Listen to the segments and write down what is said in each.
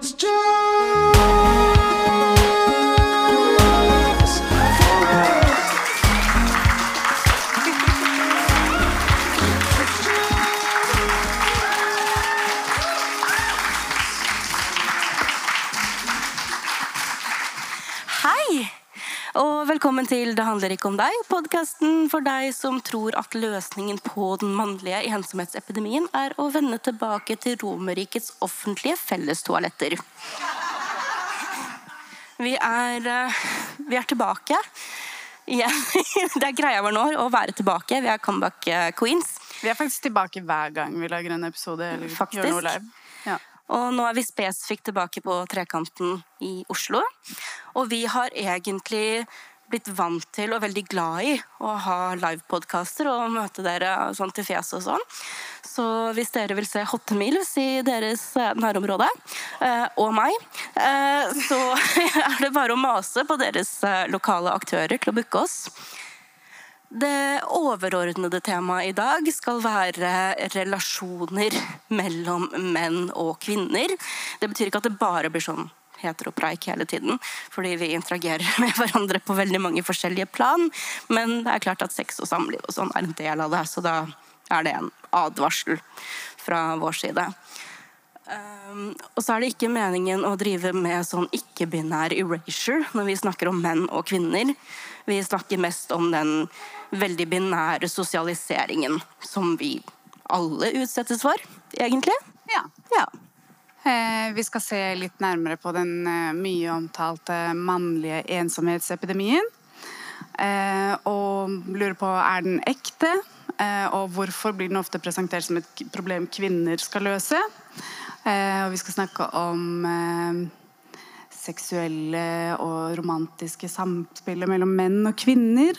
It's just velkommen til Det handler ikke om deg, podkasten for deg som tror at løsningen på den mannlige ensomhetsepidemien er å vende tilbake til Romerrikets offentlige fellestoaletter. Vi er, eh, vi er tilbake igjen. Det er greia vår nå å være tilbake. Vi er comeback eh, queens. Vi er faktisk tilbake hver gang vi lager en episode. eller Faktisk. gjør noe live. Ja. Og nå er vi spesifikt tilbake på Trekanten i Oslo. Og vi har egentlig blitt vant til og veldig glad i å ha livepodkaster og møte dere sånn til fjes og sånn. Så hvis dere vil se Hotte Mills i deres eh, nærområde, eh, og meg, eh, så er det bare å mase på deres lokale aktører til å booke oss. Det overordnede temaet i dag skal være relasjoner mellom menn og kvinner. Det betyr ikke at det bare blir sånn heteropreik hele tiden, fordi vi interagerer med hverandre på veldig mange forskjellige plan. Men det er klart at sex og samliv og sånn er en del av det, så da er det en advarsel fra vår side. Um, og så er det ikke meningen å drive med sånn ikke-binær erasure når vi snakker om menn og kvinner. Vi snakker mest om den veldig binære sosialiseringen som vi alle utsettes for, egentlig. Ja. Ja. Eh, vi skal se litt nærmere på den eh, mye omtalte mannlige ensomhetsepidemien. Eh, og lurer på er den ekte, og hvorfor blir den ofte presentert som et problem kvinner skal løse. Og vi skal snakke om seksuelle og romantiske samspillet mellom menn og kvinner.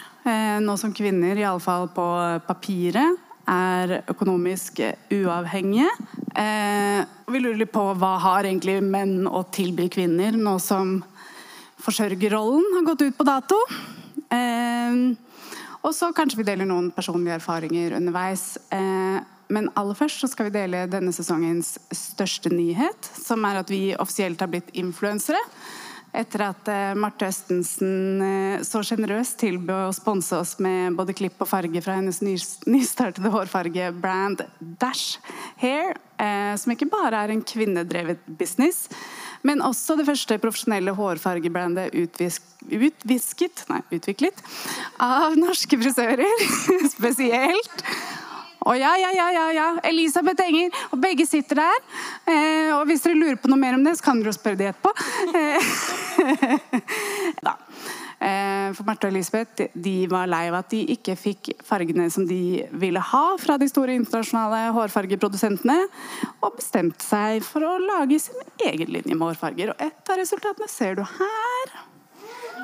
Nå som kvinner, iallfall på papiret, er økonomisk uavhengige. Eh, vi lurer litt på hva har egentlig menn å tilby kvinner, nå som forsørgerrollen har gått ut på dato. Eh, og så kanskje vi deler noen personlige erfaringer underveis. Eh, men aller først så skal vi dele denne sesongens største nyhet, som er at vi offisielt har blitt influensere. Etter at eh, Marte Østensen eh, så sjenerøst tilbød å sponse oss med både klipp og farge fra hennes nys nystartede hårfargebrand Dash Hair, eh, som ikke bare er en kvinnedrevet business, men også det første profesjonelle hårfargebrandet utvisk, utvisket, nei, utviklet av norske frisører, spesielt. Og ja, ja, ja, ja, ja. Elisabeth Enger. Og begge sitter der. Eh, og hvis dere lurer på noe mer om det, så kan dere jo spørre de etterpå. Eh, da. Eh, for Marte og Elisabeth de var lei av at de ikke fikk fargene som de ville ha fra de store internasjonale hårfargeprodusentene, og bestemte seg for å lage sin egen linje med hårfarger. Og et av resultatene ser du her.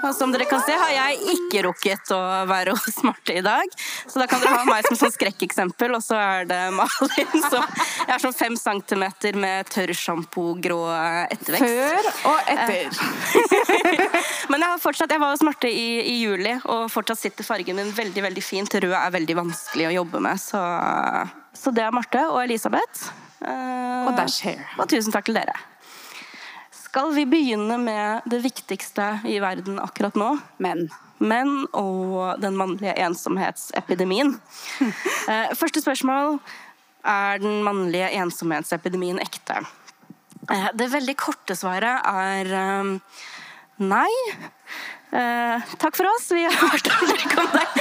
Og som dere kan se, har jeg ikke rukket å være hos Marte i dag. Så da kan dere ha meg som sånn skrekkeksempel, og så er det Malin som Jeg har sånn fem centimeter med tørrsjampo-grå ettervekst. Før og etter. Men jeg, har fortsatt, jeg var hos Marte i, i juli, og fortsatt sitter fargen min veldig veldig fint. Rød er veldig vanskelig å jobbe med, så, så det er Marte og Elisabeth. Eh, Og. Og tusen takk til dere. Skal vi begynne med det viktigste i verden akkurat nå? Menn. Menn og den mannlige ensomhetsepidemien. Eh, Første spørsmål er den mannlige ensomhetsepidemien ekte. Eh, Det veldig korte svaret er eh, nei. Eh, takk for oss. Vi har hørt aldri om deg.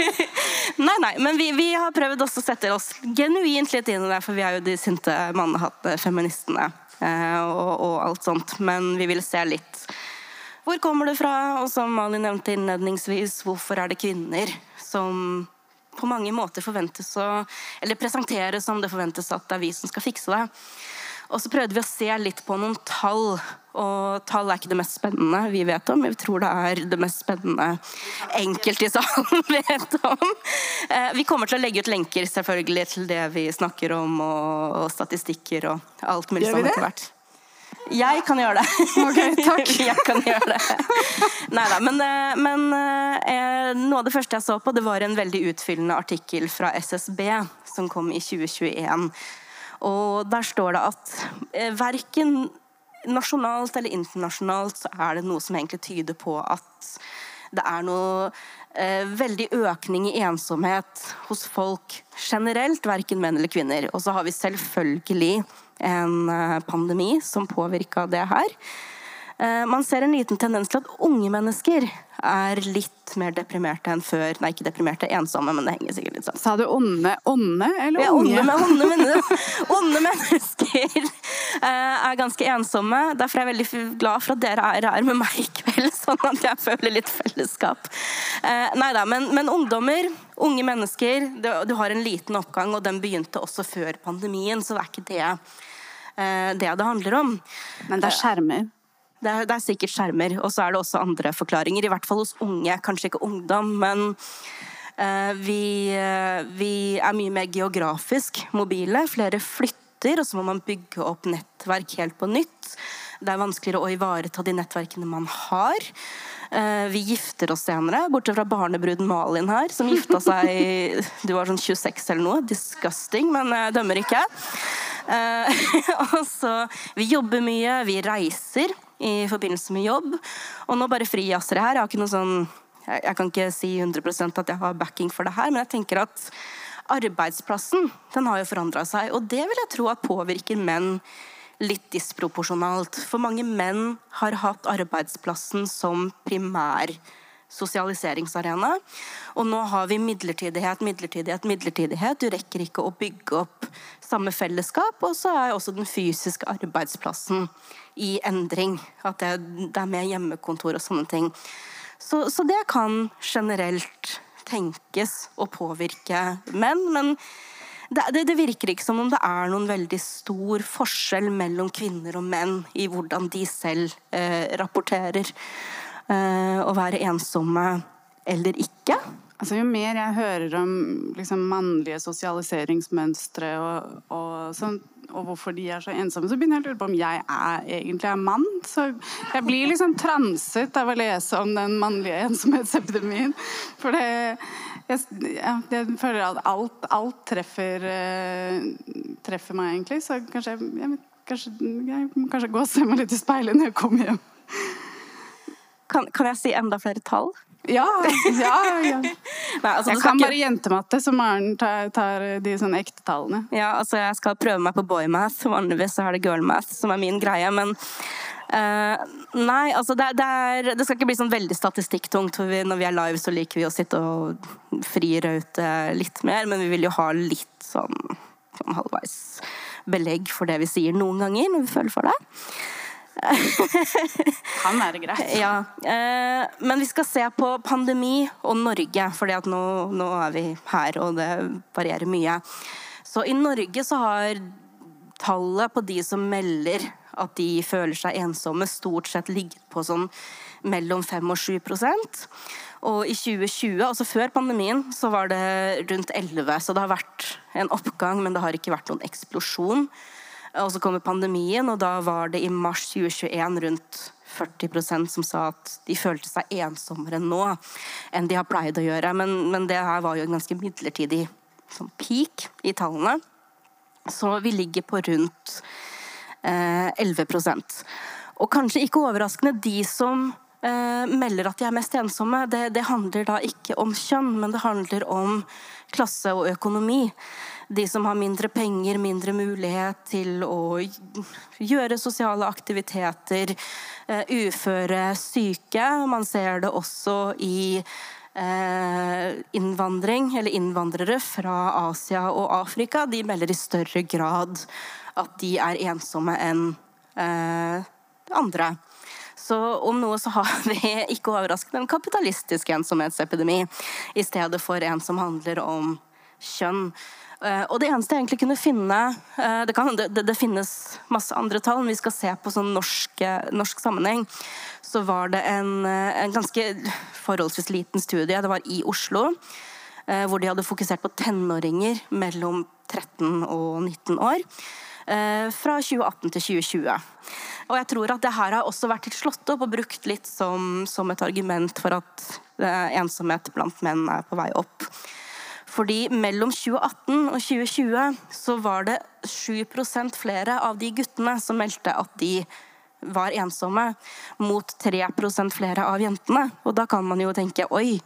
nei, nei, men vi, vi har prøvd også å sette oss genuint litt inn i det, for vi er jo de sinte mannehatte feministene og, og alt sånt. Men vi vil se litt hvor kommer det fra? Og som Malin nevnte innledningsvis, hvorfor er det kvinner som på mange måter forventes å Eller presenteres som det forventes at det er vi som skal fikse det. Og så prøvde vi å se litt på noen tall. Og tall er ikke det mest spennende vi vet om. Vi tror det er det mest spennende enkelte i salen vet om. Eh, Vi kommer til å legge ut lenker selvfølgelig til det vi snakker om, og, statistikker og alt mulig sånn etter hvert. Jeg kan gjøre det. Ok, takk. jeg kan gjøre det. Neida, men, eh, men eh, noe av det første jeg så på, det var en veldig utfyllende artikkel fra SSB som kom i 2021. Og der står det at verken nasjonalt eller internasjonalt så er det noe som egentlig tyder på at det er noe eh, veldig økning i ensomhet hos folk generelt, verken menn eller kvinner. Og så har vi selvfølgelig en eh, pandemi som påvirka det her. Eh, man ser en liten tendens til at unge mennesker er litt mer deprimerte enn før. Nei, ikke deprimerte, ensomme, men det henger sikkert litt sånn. Sa du onde, onde eller Ja, unge? onde, men- onde, onde mennesker eh, er ganske ensomme. Derfor er jeg veldig glad for at dere er her med meg i kveld, sånn at jeg føler litt fellesskap. Eh, nei da, men, men ungdommer, unge mennesker, du, har en liten oppgang, og den begynte også før pandemien, så det er ikke det det, det handler om. Men det er skjermer. Det er, det er sikkert skjermer, og så er det også andre forklaringer. I hvert fall hos unge, kanskje ikke ungdom, men eh, vi, eh, vi er mye mer geografisk mobile. Flere flytter, og så må man bygge opp nettverk helt på nytt. Det er vanskeligere å ivareta de nettverkene man har. Eh, Vi gifter oss senere, bortsett fra barnebruden Malin her, som gifta seg Du var sånn 26 eller noe. Disgusting, men jeg dømmer ikke. Eh, og så, vi jobber mye, vi reiser i forbindelse med jobb. Og nå bare frijazzer jeg her. Jeg har ikke noe sånn jeg, jeg kan ikke si 100% at jeg har backing for det her, men jeg tenker at arbeidsplassen den har jo forandra seg. Og det vil jeg tro at påvirker menn litt disproporsjonalt. For mange menn har hatt arbeidsplassen som primær sosialiseringsarena. Og nå har vi midlertidighet, midlertidighet, midlertidighet. Du rekker ikke å bygge opp samme fellesskap. Og så er også den fysiske arbeidsplassen i endring. At det, det er mer hjemmekontor og sånne ting. Så, så det kan generelt tenkes å påvirke menn. Men det, det, det virker ikke som om det er noen veldig stor forskjell mellom kvinner og menn i hvordan de selv eh, rapporterer å være ensomme eller ikke. Altså, jo mer jeg hører om liksom, mannlige sosialiseringsmønstre og, og, sånn, og hvorfor de er så ensomme, så begynner jeg å lure på om jeg er, egentlig er mann. Så jeg blir liksom transet av å lese om den mannlige ensomhetsepidemien. For det jeg, jeg, jeg føler at alt, alt treffer, eh, treffer meg, egentlig. Så kanskje jeg, kanskje, jeg må kanskje gå og se meg litt i speilet når jeg kommer hjem. Kan, kan jeg si enda flere tall? Ja, ja, ja. Nei, altså, Jeg kan ikke- bare jentematte, så Maren tar, tar de sånne ekte tallene. Ja, altså jeg skal prøve meg på boymath. Vanligvis så er det girlmath som er min greie. Men uh, nei, altså det, det, er, det skal ikke bli sånn veldig statistikktungt. For vi, når vi er live, så liker vi å sitte og friraute litt mer. Men vi vil jo ha litt sånn, sånn halvveis belegg for det vi sier noen ganger når vi føler for det. Kan være greit. Ja, eh, men vi skal se på pandemi og Norge, for nå, nå er vi her, og det varierer mye. Så i Norge så har tallet på de som melder at de føler seg ensomme, stort sett ligget på sånn mellom 5 og 7 Og i 2020, altså før pandemien, så var det rundt 11 Så det har vært en oppgang, men det har ikke vært noen eksplosjon. Og så kommer pandemien, og da var det i mars 2021 rundt 40% som sa at de følte seg ensommere nå enn de har pleid å gjøre. Men, men det her var jo en ganske midlertidig sånn peak i tallene. Så vi ligger på rundt eh, 11% Og kanskje ikke overraskende, de som eh, melder at de er mest ensomme, det, det handler da ikke om kjønn, men det handler om klasse og økonomi. De som har mindre penger, mindre mulighet til å gjøre sosiale aktiviteter. eh, Uføre, syke. Man ser det også i eh, innvandring, eller innvandrere fra Asia og Afrika. De melder i større grad at de er ensomme enn eh, andre. Så om noe så har vi ikke overraskende en kapitalistisk ensomhetsepidemi i stedet for en som handler om kjønn. Eh, Og det eneste jeg egentlig kunne finne eh, Det, kan, det, det finnes masse andre tall, men vi skal se på sånn norsk, norsk sammenheng. Så var det en, eh, en ganske forholdsvis liten studie. Det var i Oslo. Hvor de hadde fokusert på tenåringer mellom 13 og 19 år. Fra 2018 til 2020. Og jeg tror at det her har også vært litt slått opp og brukt litt som, som et argument for at ensomhet blant menn er på vei opp. Fordi mellom 2018 og 2020 så var det 7% flere av de guttene som meldte at de var ensomme, mot 3% flere av jentene. Og da kan man jo tenke oi,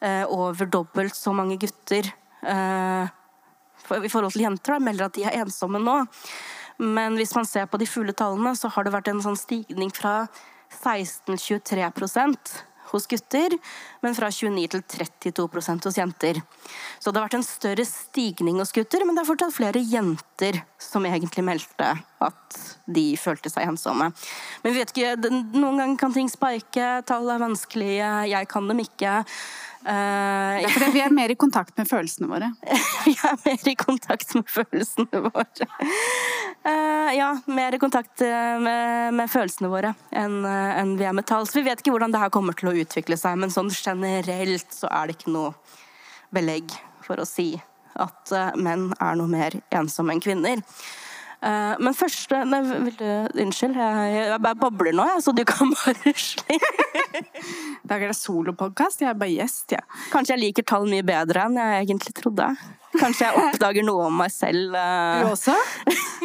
eh, over dobbelt så mange gutter eh, i forhold til jenter da, melder at de er ensomme nå. Men hvis man ser på de fulle tallene, så har det vært en sånn stigning fra 16-23 hos gutter, men fra 29 til 32% hos jenter. Så det har vært en større stigning hos gutter, men det er fortsatt flere jenter som egentlig meldte at de følte seg ensomme. Men vi vet ikke, noen ganger kan ting spike, tall er vanskelige, jeg kan dem ikke. Eh, Det er fordi vi er mer i kontakt med følelsene våre. vi er mer i kontakt med følelsene våre. Uh, ja, mer i kontakt eh, med, med følelsene våre enn en vi er med tall. Så vi vet ikke hvordan det her kommer til å utvikle seg, men sånn generelt så er det ikke noe belegg for å si at eh, menn er noe mer ensomme enn kvinner. Eh, men første nei, vil du, Unnskyld, jeg, jeg bare babler nå, jeg, så du kan bare slippe. I dag er det solopodkast, jeg er bare gjest, jeg. Kanskje jeg liker tall mye bedre enn jeg egentlig trodde. Kanskje jeg oppdager noe om meg selv. eh, Du også?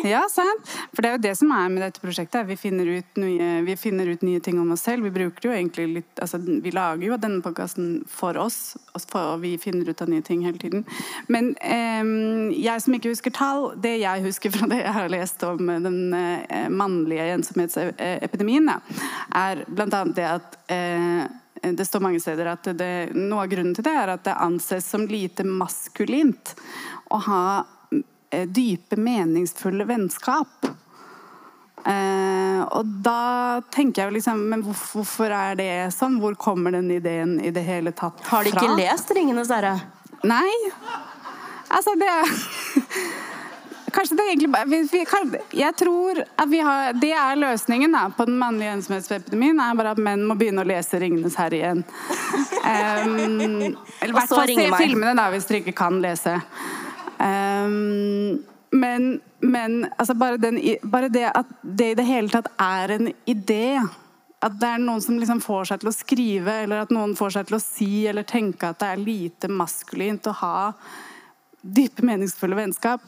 Ja, sant. For det er jo det som er med dette prosjektet. Vi finner ut nye, vi finner ut nye ting om oss selv. Vi bruker jo egentlig litt altså, Vi lager jo denne podkasten for oss, og vi finner ut av nye ting hele tiden. Men ehm, jeg som ikke husker tall, det jeg husker fra det jeg har lest om den eh, mannlige ensomhetsepidemien, er annet det at eh, det står mange steder at det, noe av grunnen til det er at det anses som lite maskulint å ha eh, dype, meningsfulle vennskap. Eh, og da tenker jeg jo liksom Men hvorfor, hvorfor er det sånn? Hvor kommer den ideen i det hele tatt fra? Har de ikke lest 'Ringenes herre'? Nei. Altså, det Kanskje det egentlig bare vi, vi, kan, Jeg tror at vi har Det er løsningen da, på den mannlige ensomhetsepidemien. Er bare at menn må begynne å lese 'Ringenes herre' igjen. Um, eller i hvert fall se filmene, da, hvis dere ikke kan lese. Um, men men altså bare, den, bare det at det i det hele tatt er en idé At det er noen som liksom får seg til å skrive, eller at noen får seg til å si eller tenke at det er lite maskulint å ha dype, meningsfulle vennskap.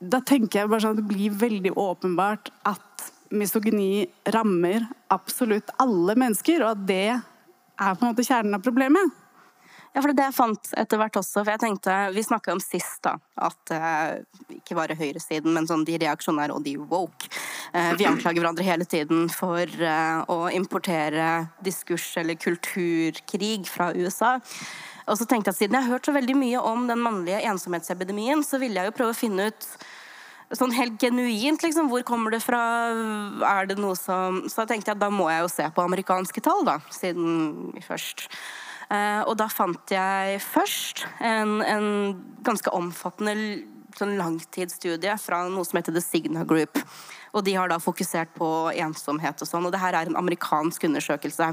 Da tenker jeg bare sånn at det blir veldig åpenbart at misogyni rammer absolutt alle mennesker, og at det er på en måte kjernen av problemet. Ja, for det er det jeg fant etter hvert også. For jeg tenkte, Vi snakka om sist da, at eh, ikke bare høyresiden, men sånn de reaksjonære og de woke. Eh, vi anklager hverandre hele tiden for eh, å importere diskurs eller kulturkrig fra USA. Og så tenkte jeg at Siden jeg har hørt så veldig mye om den mannlige ensomhetsepidemien, så ville jeg jo prøve å finne ut sånn helt genuint, liksom, hvor kommer det fra? Er det noe som Så da tenkte jeg at da må jeg jo se på amerikanske tall, da, siden først. Eh, og da fant jeg først en, en ganske omfattende sånn langtidsstudie fra noe som heter The Signa Group. Og de har da fokusert på ensomhet og sånn, og det her er en amerikansk undersøkelse.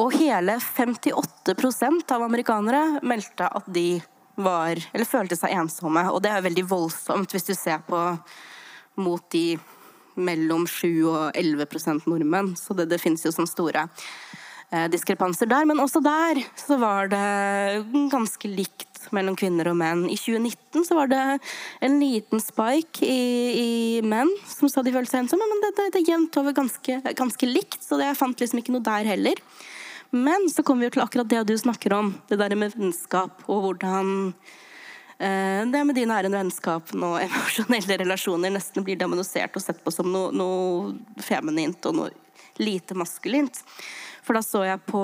Og hele 58% av amerikanere meldte at de var, eller følte seg ensomme. Og det er veldig voldsomt hvis du ser på mot de mellom 7 og 11% nordmenn. Så det, det finnes jo som store eh, diskrepanser der. Men også der så var det ganske likt mellom kvinner og menn. I 2019 så var det en liten spike i, i menn som sa de følte seg ensomme, men det, det, det jevnt over ganske, ganske likt, så det, jeg fant liksom ikke noe der heller. Men så kommer vi til akkurat det du snakker om, det der med vennskap og hvordan eh, det med de nære vennskapene og emosjonelle relasjoner nesten blir demonisert og sett på som noe, noe feminint og noe lite maskulint. For da så jeg på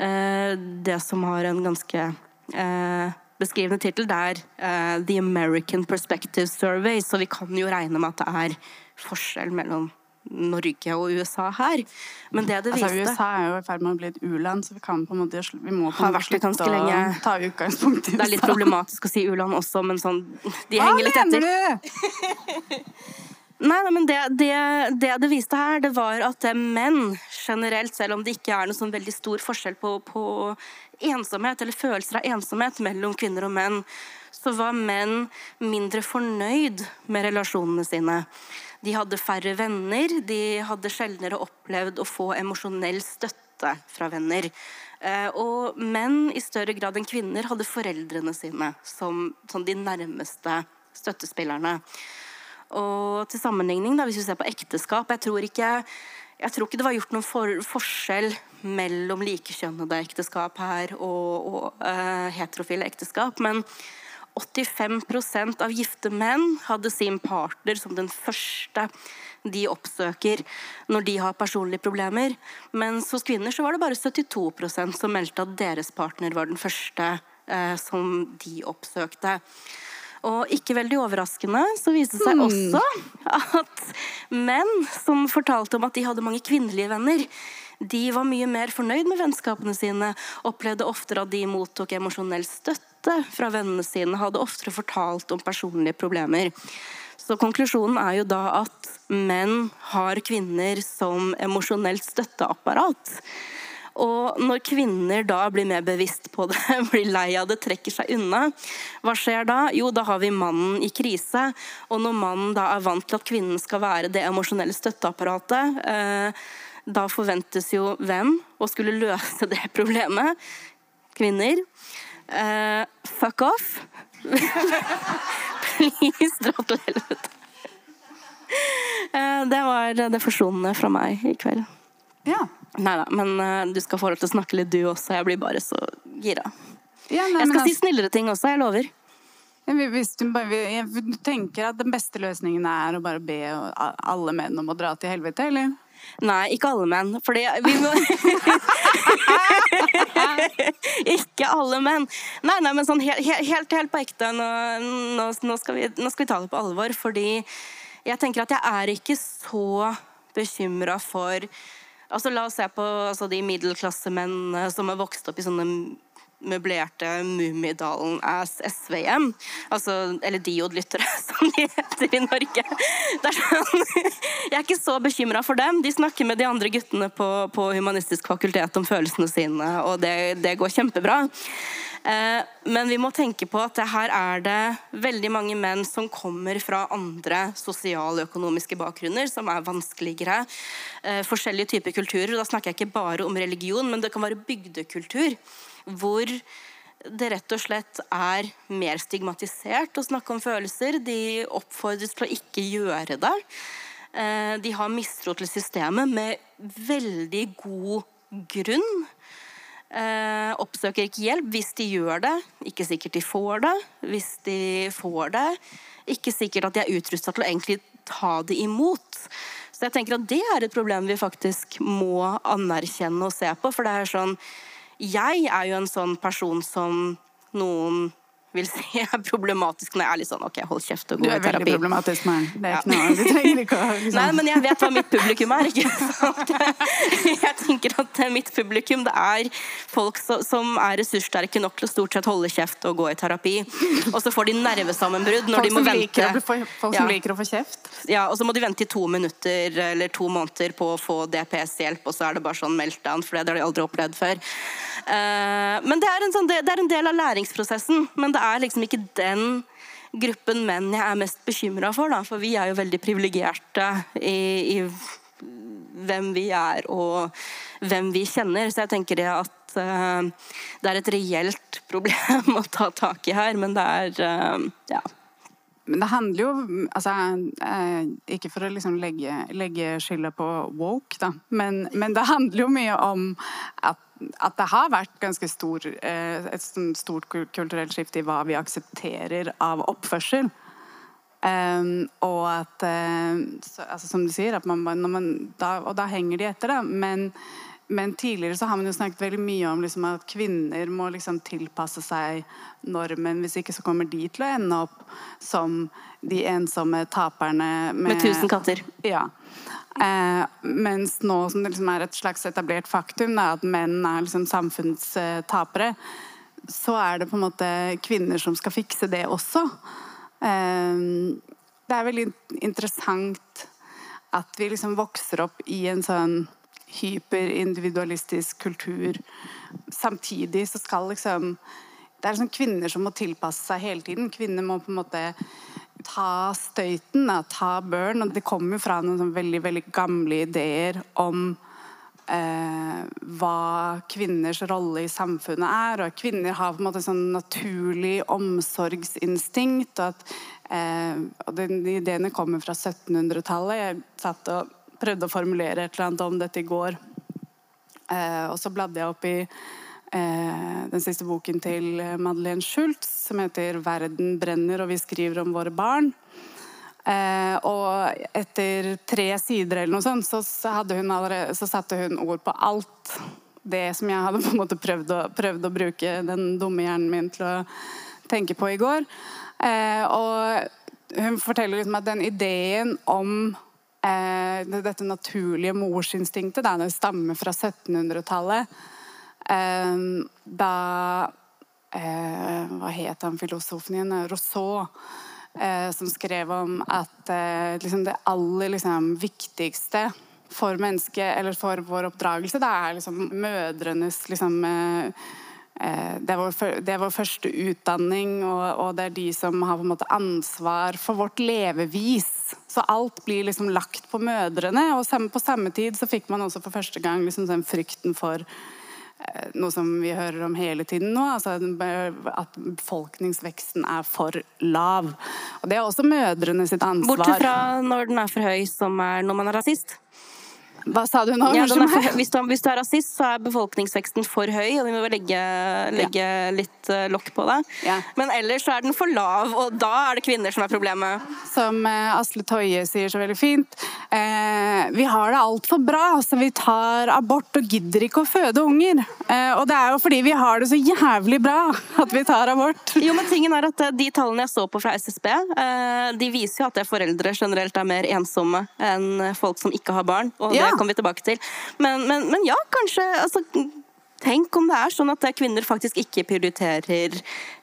eh, det som har en ganske eh, beskrivende tittel. Det er eh, The American Perspective Survey, så vi kan jo regne med at det er forskjell mellom Norge og USA her. Men det det Altså, USA er jo i ferd med å bli et u-land, så vi kan på en måte vi må på en måte slutte å ta utgangspunkt i USA. Det er litt problematisk å si u-land også, men sånn De henger litt etter. Hva mener du? Nei, nei, men det, det, det det viste her, det var at menn generelt, selv om det ikke er noe sånn veldig stor forskjell på, på ensomhet eller følelser av ensomhet mellom kvinner og menn, så var menn mindre fornøyd med relasjonene sine. De hadde færre venner, de hadde sjeldnere opplevd å få emosjonell støtte fra venner. Eh, Og menn i større grad enn kvinner hadde foreldrene sine som, som de nærmeste støttespillerne. Og til sammenligning, da, hvis vi ser på ekteskap Jeg tror ikke, jeg tror ikke det var gjort noen for, forskjell mellom likekjønnede ekteskap her og, og uh, heterofile ekteskap. Men 85% av gifte menn hadde sin partner som den første de oppsøker når de har personlige problemer. Mens hos kvinner så var det bare 72% som meldte at deres partner var den første eh, som de oppsøkte. Og ikke veldig overraskende så viste det seg også at menn som fortalte om at de hadde mange kvinnelige venner, de var mye mer fornøyd med vennskapene sine, opplevde oftere at de mottok emosjonell støtte fra vennene sine, hadde oftere fortalt om personlige problemer. Så konklusjonen er jo da at menn har kvinner som emosjonelt støtteapparat. Og når kvinner da blir mer bevisst på det, blir lei av det, trekker seg unna, hva skjer da? Jo, da har vi mannen i krise. Og når mannen da er vant til at kvinnen skal være det emosjonelle støtteapparatet, eh, da forventes jo hvem å skulle løse det problemet? Kvinner. Eh, fuck off. Please, dra til helvete. Uh, det var det forsonende fra meg i kveld. Ja. Nei da, men uh, du skal få lov til å snakke litt du også. Jeg blir bare så gira. ja nei, Jeg men skal si altså- snillere ting også, jeg lover. Hvis du, bare, jeg tenker at den beste løsningen er å bare be alle menn om å dra til helvete, eller? Nei, ikke alle menn. Fordi vi må Ikke alle menn. Nei, nei, men sånn helt, helt, helt på ekte. Nå, nå, nå, skal vi, nå skal vi ta det på alvor. Fordi jeg tenker at jeg er ikke så bekymra for Altså, la oss se på altså, de middelklassemennene som har vokst opp i sånne møblerte Mummidalen-ass SV-hjem. Altså, eller Diod-lyttere, som de heter i Norge. Er sånn, jeg er ikke så bekymra for dem. De snakker med de andre guttene på, på Humanistisk fakultet om følelsene sine, og det, det går kjempebra. Eh, Men vi må tenke på at her er det veldig mange menn som kommer fra andre sosiale og økonomiske bakgrunner, som er vanskeligere. Eh, Forskjellige typer kulturer. Da snakker jeg ikke bare om religion, men det kan være bygdekultur. Hvor det rett og slett er mer stigmatisert å snakke om følelser. De oppfordres til å ikke gjøre det. Eh, De har mistro til systemet med veldig god grunn. Eh, oppsøker ikke hjelp hvis de gjør det. Ikke sikkert de får det. Hvis de får det, ikke sikkert at de er utrusta til å egentlig ta det imot. Så jeg tenker at det er et problem vi faktisk må anerkjenne og se på. For det er sånn Jeg er jo en sånn person som noen vil si er problematisk når jeg er litt sånn OK, hold kjeft og gå i terapi. Du er veldig problematisk, Maren. Det er ikke noe, Du trenger ikke å liksom. Nei, men jeg vet hva mitt publikum er. ikke sant? Jeg tenker at mitt publikum det er folk som er ressurssterke nok til å stort sett holde kjeft og gå i terapi. Og så får de nervesammenbrudd når Folk de må vente. å, folk som Ja. liker å få kjeft. Ja, og så må de vente i to minutter eller to måneder på å få DPS-hjelp, og så er det bare sånn meltdown, for det har de aldri opplevd før. Eh, men det er, en sånn, det det er en del av læringsprosessen, men det er liksom ikke den gruppen menn jeg er mest bekymra for, da, for vi er jo veldig privilegerte i, i hvem vi er og hvem vi kjenner. Så jeg tenker det at uh, det er et reelt problem å ta tak i her, men det er uh, ja. Men det handler jo altså, eh, Ikke for å liksom legge, legge skylda på woke, da, men, men det handler jo mye om at, at det har vært ganske stor, eh, et sånn stort kul- kulturelt skifte i hva vi aksepterer av oppførsel. Um, og at eh, så, altså, Som du sier, man, man, da, og da henger de etter, da. Men, men tidligere så har man jo snakket veldig mye om liksom, at kvinner må liksom, tilpasse seg normen. Hvis ikke så kommer de til å ende opp som de ensomme taperne Med tusen katter. Ja. Eh, mens nå som det liksom er et slags etablert faktum, da, at menn er liksom samfunnstapere, så er det på en måte kvinner som skal fikse det også. Eh, det er veldig interessant at vi liksom vokser opp i en sånn hyperindividualistisk kultur. Samtidig så skal liksom Det er liksom kvinner som må tilpasse seg hele tiden. Kvinner må på en måte ta støyten, da, ta børn. Og det kommer jo fra noen veldig, veldig gamle ideer om eh, hva kvinners rolle i samfunnet er. Og at kvinner har på en måte sånn naturlig omsorgsinstinkt. Og at eh, og den, de ideene kommer fra 1700-tallet. Jeg satt og prøvde å formulere et eller annet om dette i går. Eh, og så bladde jeg opp i eh, den siste boken til Madeleine Schultz, som heter 'Verden brenner, og vi skriver om våre barn'. Eh, og etter tre sider eller noe sånt, så, hun allerede, så satte hun ord på alt det som jeg hadde på en måte prøvd å, prøvd å bruke den dumme hjernen min til å tenke på i går. Eh, og hun forteller liksom at den ideen om eh, dette naturlige morsinstinktet, det stammer fra 1700-tallet. Eh, da eh, Hva het han filosofen igjen? Rousseau. Eh, som skrev om at eh, liksom det aller liksom, viktigste for mennesket, eller for vår oppdragelse, det er liksom mødrenes liksom eh, det, er vår, det er vår første utdanning, og, og det er de som har på en måte ansvar for vårt levevis. Så alt blir liksom lagt på mødrene. Og samme, på samme tid så fikk man også for første gang liksom den frykten for eh, noe som vi hører om hele tiden nå, altså at befolkningsveksten er for lav. Og Det er også mødrene sitt ansvar. Bortsett fra når den er for høy, som er når man er rasist. Hva sa du nå? Ja, for, hvis, du, hvis du er rasist, så er befolkningsveksten for høy, og vi må legge, legge litt uh, lokk på det. Ja. Men ellers så er den for lav, og da er det kvinner som er problemet. Som uh, Asle Toje sier så veldig fint. uh, vi har det altfor bra, så vi tar abort og gidder ikke å føde unger. Og det er jo fordi vi har det så jævlig bra at vi tar abort. Jo, men tingen er at De tallene jeg så på fra SSB, de viser jo at det foreldre generelt er mer ensomme enn folk som ikke har barn. Og Ja. Det kommer vi tilbake til. Men, men, men ja, kanskje altså, Tenk om det er sånn at kvinner faktisk ikke prioriterer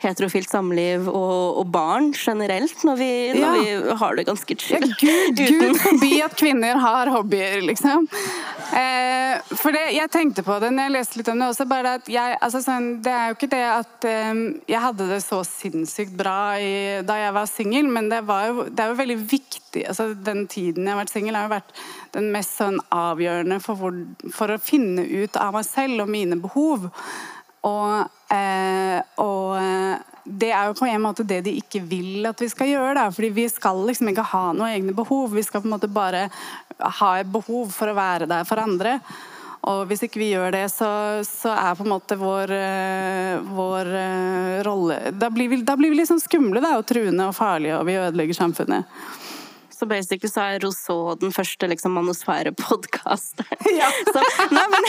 heterofilt samliv og, og barn generelt, når vi, når Ja. vi har det ganske Ja, chill. Gud, Gud forby at kvinner har hobbyer, liksom. Eh, for det, jeg tenkte på det når jeg leste litt om det også. bare at jeg, altså sånn, Det er jo ikke det at eh, jeg hadde det så sinnssykt bra i, da jeg var singel, men det, var jo, det er jo veldig viktig. altså Den tiden jeg har vært singel, har jo vært den mest sånn avgjørende for, hvor, for å finne ut av meg selv og mine behov. Og, eh, og det er jo på en måte det de ikke vil at vi skal gjøre. Da. Fordi vi skal liksom ikke ha noen egne behov. Vi skal på en måte bare ha et behov for å være der for andre. Og hvis ikke vi gjør det, så, så er på en måte vår, eh, vår eh, rolle Da blir vi, da blir liksom skumle da, og truende og farlige, og vi ødelegger samfunnet. Så basically så er Rousseau den første liksom, manusfære-podkasteren. Så, nei, men,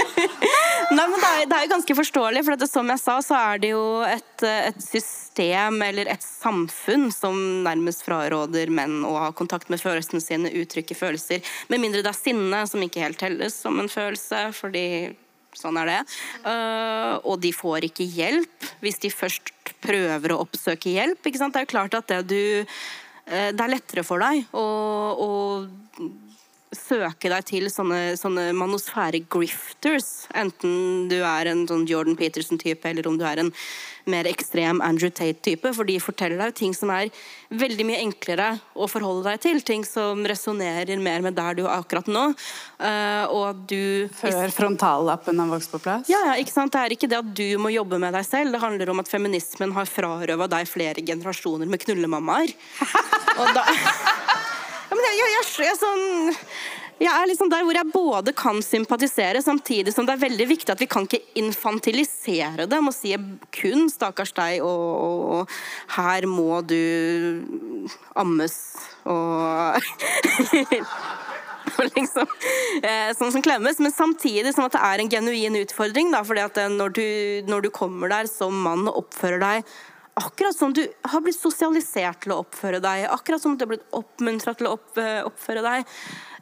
nei, men det, er, det er jo ganske forståelig, for det, som jeg sa, så er det jo et, et system eller et samfunn som nærmest fraråder menn å ha kontakt med følelsene sine, uttrykke følelser, med mindre det er sinne, som ikke helt telles som en følelse, fordi Sånn er det. Uh, og de får ikke hjelp hvis de først prøver å oppsøke hjelp. Det er jo klart at det du Det er lettere for deg å søke deg til sånne, sånne manosfære-grifters. Enten du er en sånn Jordan Peterson-type, eller om du er en mer ekstrem Andrew Tate-type. For de forteller deg ting som er veldig mye enklere å forholde deg til. Ting som resonnerer mer med der du er akkurat nå. eh, og du Før frontallappen har vokst på plass. ja, ja, ikke sant? Det er ikke det at du må jobbe med deg selv. Det handler om at feminismen har frarøva deg flere generasjoner med knullemammaer. Og da ja, men jeg, jeg, jeg, jeg, sånn, jeg er liksom der hvor jeg både kan sympatisere, samtidig som det er veldig viktig at vi kan ikke infantilisere det med å si kun 'stakkars deg', og, og, og 'her må du ammes', og liksom, eh, sånn som klemmes, men samtidig som at det er en genuin utfordring. Da, fordi at eh, når du, når du kommer der som mann og oppfører deg akkurat som du har blitt sosialisert til å oppføre deg, akkurat som du har blitt oppmuntra til å opp, eh, oppføre deg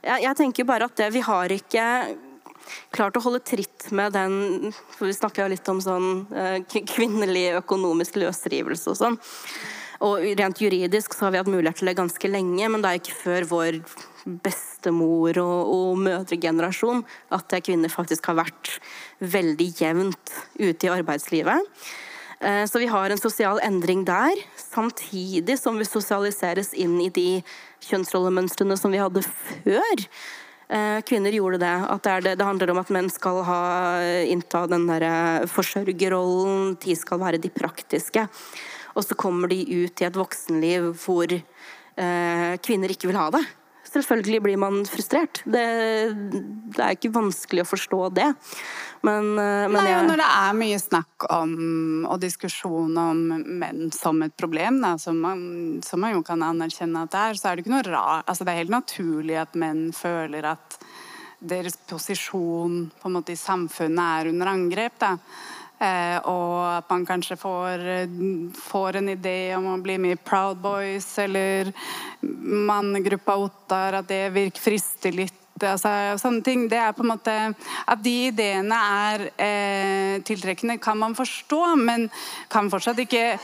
jeg, jeg tenker bare at det, vi har ikke klart å holde tritt med den for Vi snakker jo litt om sånn eh, kvinnelig økonomisk løsrivelse og sånn. Og rent juridisk så har vi hatt mulighet til det ganske lenge, men det er ikke før vår bestemor og, og mødregenerasjon at kvinner faktisk har vært veldig jevnt ute i arbeidslivet. Eh, Så vi har en sosial endring der, samtidig som vi sosialiseres inn i de kjønnsrollemønstrene som vi hadde før. eh, kvinner gjorde det. At det, det, det handler om at menn skal ha, innta den derre forsørgerrollen, de skal være de praktiske. Og så kommer de ut i et voksenliv hvor eh, kvinner ikke vil ha det. Selvfølgelig blir man frustrert. Det, det er ikke vanskelig å forstå det. Men, eh, men Nei, jeg, når det er mye snakk om og diskusjon om menn som et problem, da, som, man, som man jo kan anerkjenne at det er, så er det ikke noe rart. Altså, det er helt naturlig at menn føler at deres posisjon på en måte i samfunnet er under angrep. Da. Eh, og at man kanskje får, får en idé om å bli med i Proud Boys eller mannegruppa Ottar, at det virker frister litt. Altså, sånne ting. Det er på en måte At de ideene er eh, tiltrekkende, kan man forstå, men kan fortsatt ikke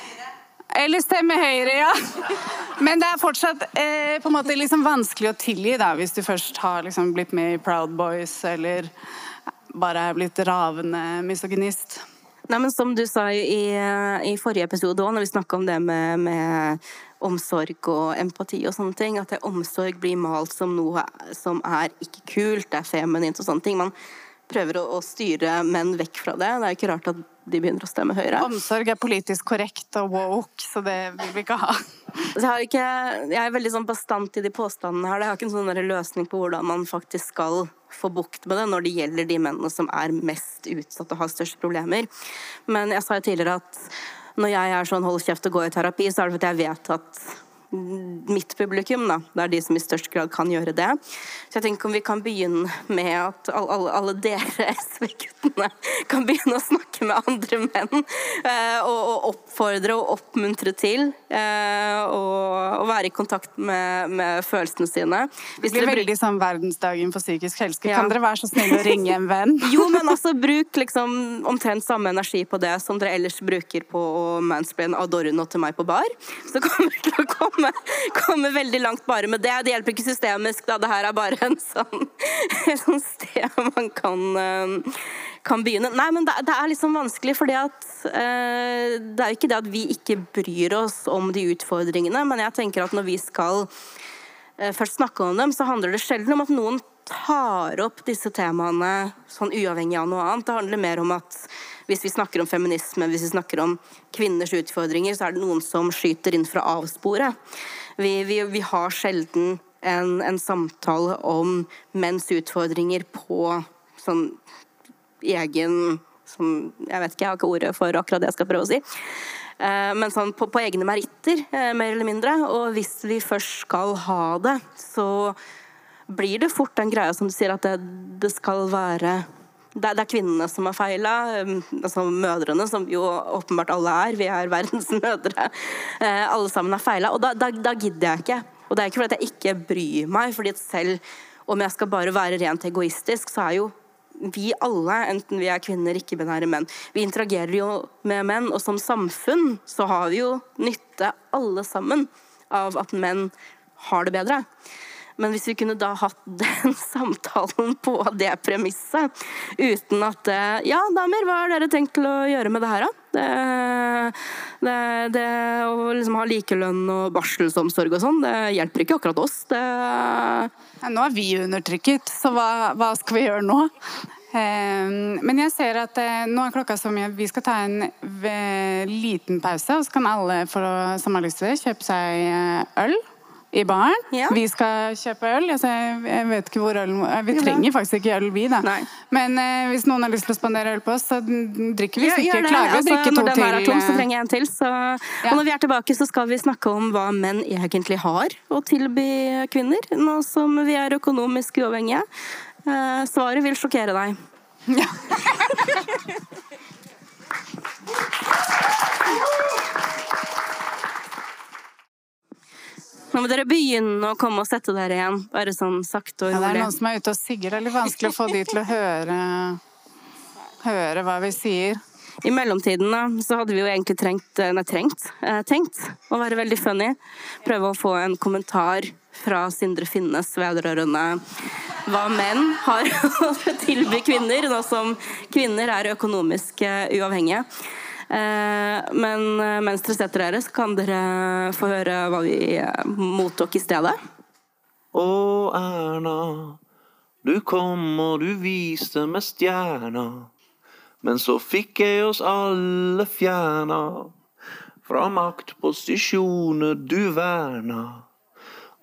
eller stemme Høyre, ja. Men det er fortsatt eh, på en måte liksom vanskelig å tilgi da, hvis du først har liksom blitt med i Proud Boys eller bare er blitt ravende misogynist. Nei, men Som du sa i, i forrige episode òg, når vi snakka om det med, med, omsorg og empati og sånne ting, at det omsorg blir malt som noe som er ikke kult, det er feminint og sånne ting. Man prøver å, å styre menn vekk fra det. Det er ikke rart at de begynner å stemme Høyre. Omsorg er politisk korrekt og woke, så det vil vi ikke ha. Jeg, har ikke, jeg er veldig sånn bastant i de påstandene her. Jeg har ikke en sånn løsning på hvordan man faktisk skal få bukt med det når det gjelder de mennene som er mest utsatt og har størst problemer. Men jeg sa jo tidligere at når jeg er sånn hold kjeft og gå i terapi, så er det fordi jeg vet at mitt publikum, da. Det er de som i størst grad kan gjøre det. Så jeg tenker om vi kan begynne med at alle, alle, dere SV-guttene kan begynne å snakke med andre menn. Eh, og, og oppfordre og oppmuntre til eh, å være i kontakt med, med følelsene sine. Det blir veldig bruk... sånn verdensdagen for psykisk helse. Ja. Kan dere være så snill å ringe en venn? Jo, men altså bruk liksom omtrent samme energi på det som dere ellers bruker på å mansplaine Adorno til meg på bar. Så kommer vi til å komme, komme veldig langt bare med det. Det hjelper ikke systemisk, da. Det her er bare en sånn, et sånt sted man kan, eh, kan begynne. Nei, men det, det er liksom vanskelig, at eh, Det er jo ikke det at vi ikke bryr oss om de utfordringene, men jeg tenker at når vi skal eh, først snakke om dem, så handler det sjelden om at noen tar opp disse temaene sånn uavhengig av noe annet. Det handler mer om at hvis vi snakker om feminisme, hvis vi snakker om kvinners utfordringer, så er det noen som skyter inn fra avsporet. Vi, vi, vi har sjelden en, en samtale om menns utfordringer på sånn egen som, Jeg vet ikke, jeg har ikke ordet for akkurat det jeg skal prøve å si. Eh, Men sånn på, på egne meritter, eh, mer eller mindre. Og hvis vi først skal ha det, så blir det fort den greia som du sier, at det, det skal være det er, kvinnene som har feila, altså mødrene, som jo åpenbart alle er. Vi er verdens mødre. Eh, alle sammen har feila. Og da, da, da gidder jeg ikke. Og det er ikke fordi jeg ikke bryr meg, fordi selv om jeg skal bare være rent egoistisk, så er jo vi alle, enten vi er kvinner, ikke-binære menn, vi interagerer jo med menn, og som samfunn så har vi jo nytte, alle sammen, av at menn har det bedre. Men hvis vi kunne da hatt den samtalen på det premisset, uten at eh, Ja, damer, hva har dere tenkt til å gjøre med det her, da? Det, det, det å liksom ha likelønn og barselsomsorg og sånn, det hjelper ikke akkurat oss. Det Ja, nå er vi undertrykket, så hva, hva skal vi gjøre nå? Eh, Men jeg ser at eh, nå er klokka så mye. Vi skal ta en liten pause, og så kan alle som har lyst til det, kjøpe seg eh, øl i baren. Ja. Vi skal kjøpe øl. Altså, jeg, vet ikke hvor øl eh, Vi trenger faktisk ikke øl, vi, da. Nei. Men eh, hvis noen har lyst til å spandere øl på oss, så drikker vi. Ja, ikke klarer vi å Altså, drikke to når den her er tom, så eh, trenger jeg en til. Så... Og når vi er tilbake, så skal vi snakke om hva menn egentlig har å tilby kvinner, nå som vi er økonomisk uavhengige. Eh, svaret vil sjokkere deg. Nå må dere begynne å komme og sette dere igjen. Bare sånn sakte og rolig. Ja, det er noen som er ute og sigger. Det er litt vanskelig å få de til å høre, høre hva vi sier. I mellomtiden da, så hadde vi jo egentlig trengt, nei, trengt, eh, tenkt å være veldig funny. Prøve å få en kommentar fra Sindre Finnes vedrørende hva menn har å tilby kvinner, nå som kvinner er økonomisk eh, uavhengige. Eh, Men eh, mens dere setter dere, så kan dere få høre hva vi eh, mottok i stedet. Å, Erna, Du kom og du viste med stjerna. Men så fikk jeg oss alle fjerna fra maktposisjoner du verna.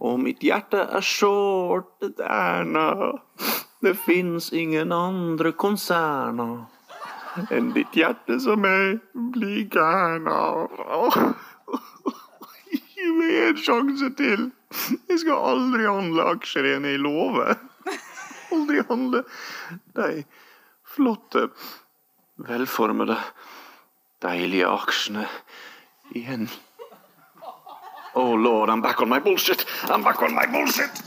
Og mitt hjerte er skjortet erna. Det fins ingen andre konserner enn ditt hjerte som jeg blir gæren av. Åh. Gi meg en sjanse til. Jeg skal aldri handle aksjer igjen, jeg lover. Aldri handle de flotte, velformede, deilige aksjene igjen. Oh lord, I'm back on my bullshit! I'm back on my bullshit!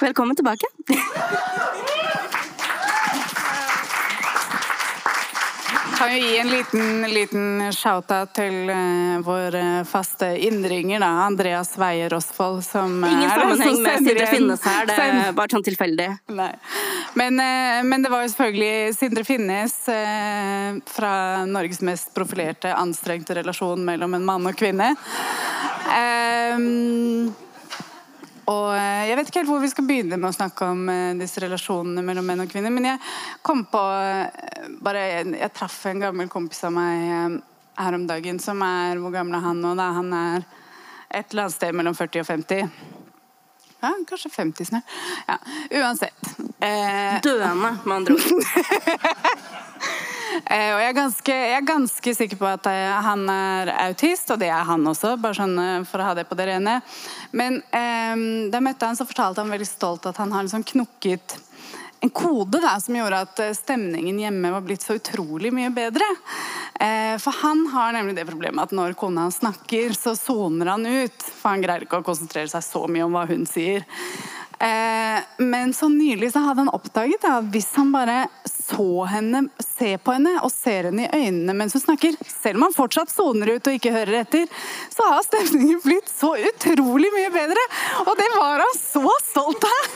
Velkommen tilbake. Kan jo gi en liten, liten shout-out til uh, vår eh, faste innringer, da, Andreas Weier-Rosvold Som Ingen er sammenheng med Sindre Finnes her, det er bare sånn tilfeldig. Nei. Men, uh, men det var jo selvfølgelig Sindre Finnes uh, fra Norges mest profilerte, anstrengte relasjon mellom en mann og kvinne. Ehm, og eh, Jeg vet ikke helt hvor vi skal begynne med å snakke om eh, disse relasjonene mellom menn og kvinner, men jeg kom på eh, bare, Jeg, jeg traff en gammel kompis av meg her om dagen som er Hvor gammel er han nå? da? Han er et eller annet sted mellom 40 og 50. Ja, kanskje 50 snart. Ja, uansett. Eh, Døende, med andre ord. Eh, og jeg er, ganske, jeg er ganske sikker på at eh, han er autist, og det er han også, bare sånn eh, for å ha det på det rene. Men um, da jeg møtte han, så fortalte han veldig stolt at han har liksom knukket en kode da, som gjorde at stemningen hjemme var blitt så utrolig mye bedre. Eh, for han har nemlig det problemet at når kona hans snakker, så soner han ut. For han greier ikke å konsentrere seg så mye om hva hun sier. Eh, men så nylig så hadde han oppdaget at hvis han bare så henne, ser på henne og ser henne i øynene mens hun snakker, selv om han fortsatt soner ut og ikke hører etter, så har stemningen blitt så utrolig mye bedre. Og det var han så stolt av!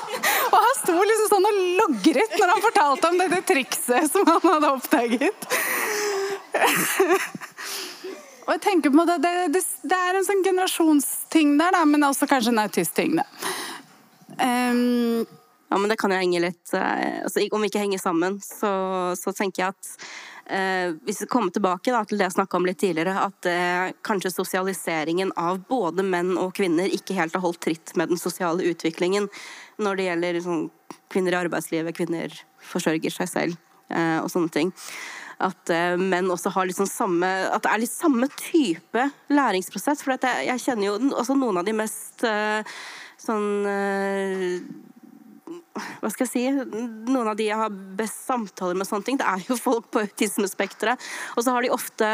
Og han sto liksom sånn og logret når han fortalte om dette trikset som han hadde oppdaget. Og jeg tenker på det, det, det, det er en sånn generasjonsting der, da, men også kanskje en autistting. da. Ja, men det kan jo henge litt eh, altså, Om vi ikke henger sammen, så, så tenker jeg at eh, Hvis vi kommer tilbake da, til det jeg snakka om litt tidligere, at eh, kanskje sosialiseringen av både menn og kvinner ikke helt har holdt tritt med den sosiale utviklingen når det gjelder sånn, kvinner i arbeidslivet, kvinner forsørger seg selv eh, og sånne ting. At eh, menn også har sånn samme At det er litt samme type læringsprosess. For jeg, jeg kjenner jo også noen av de mest eh, sånn hva skal jeg si, noen av de jeg har best samtaler med, sånne ting, det er jo folk på autismespekteret. Og så har de ofte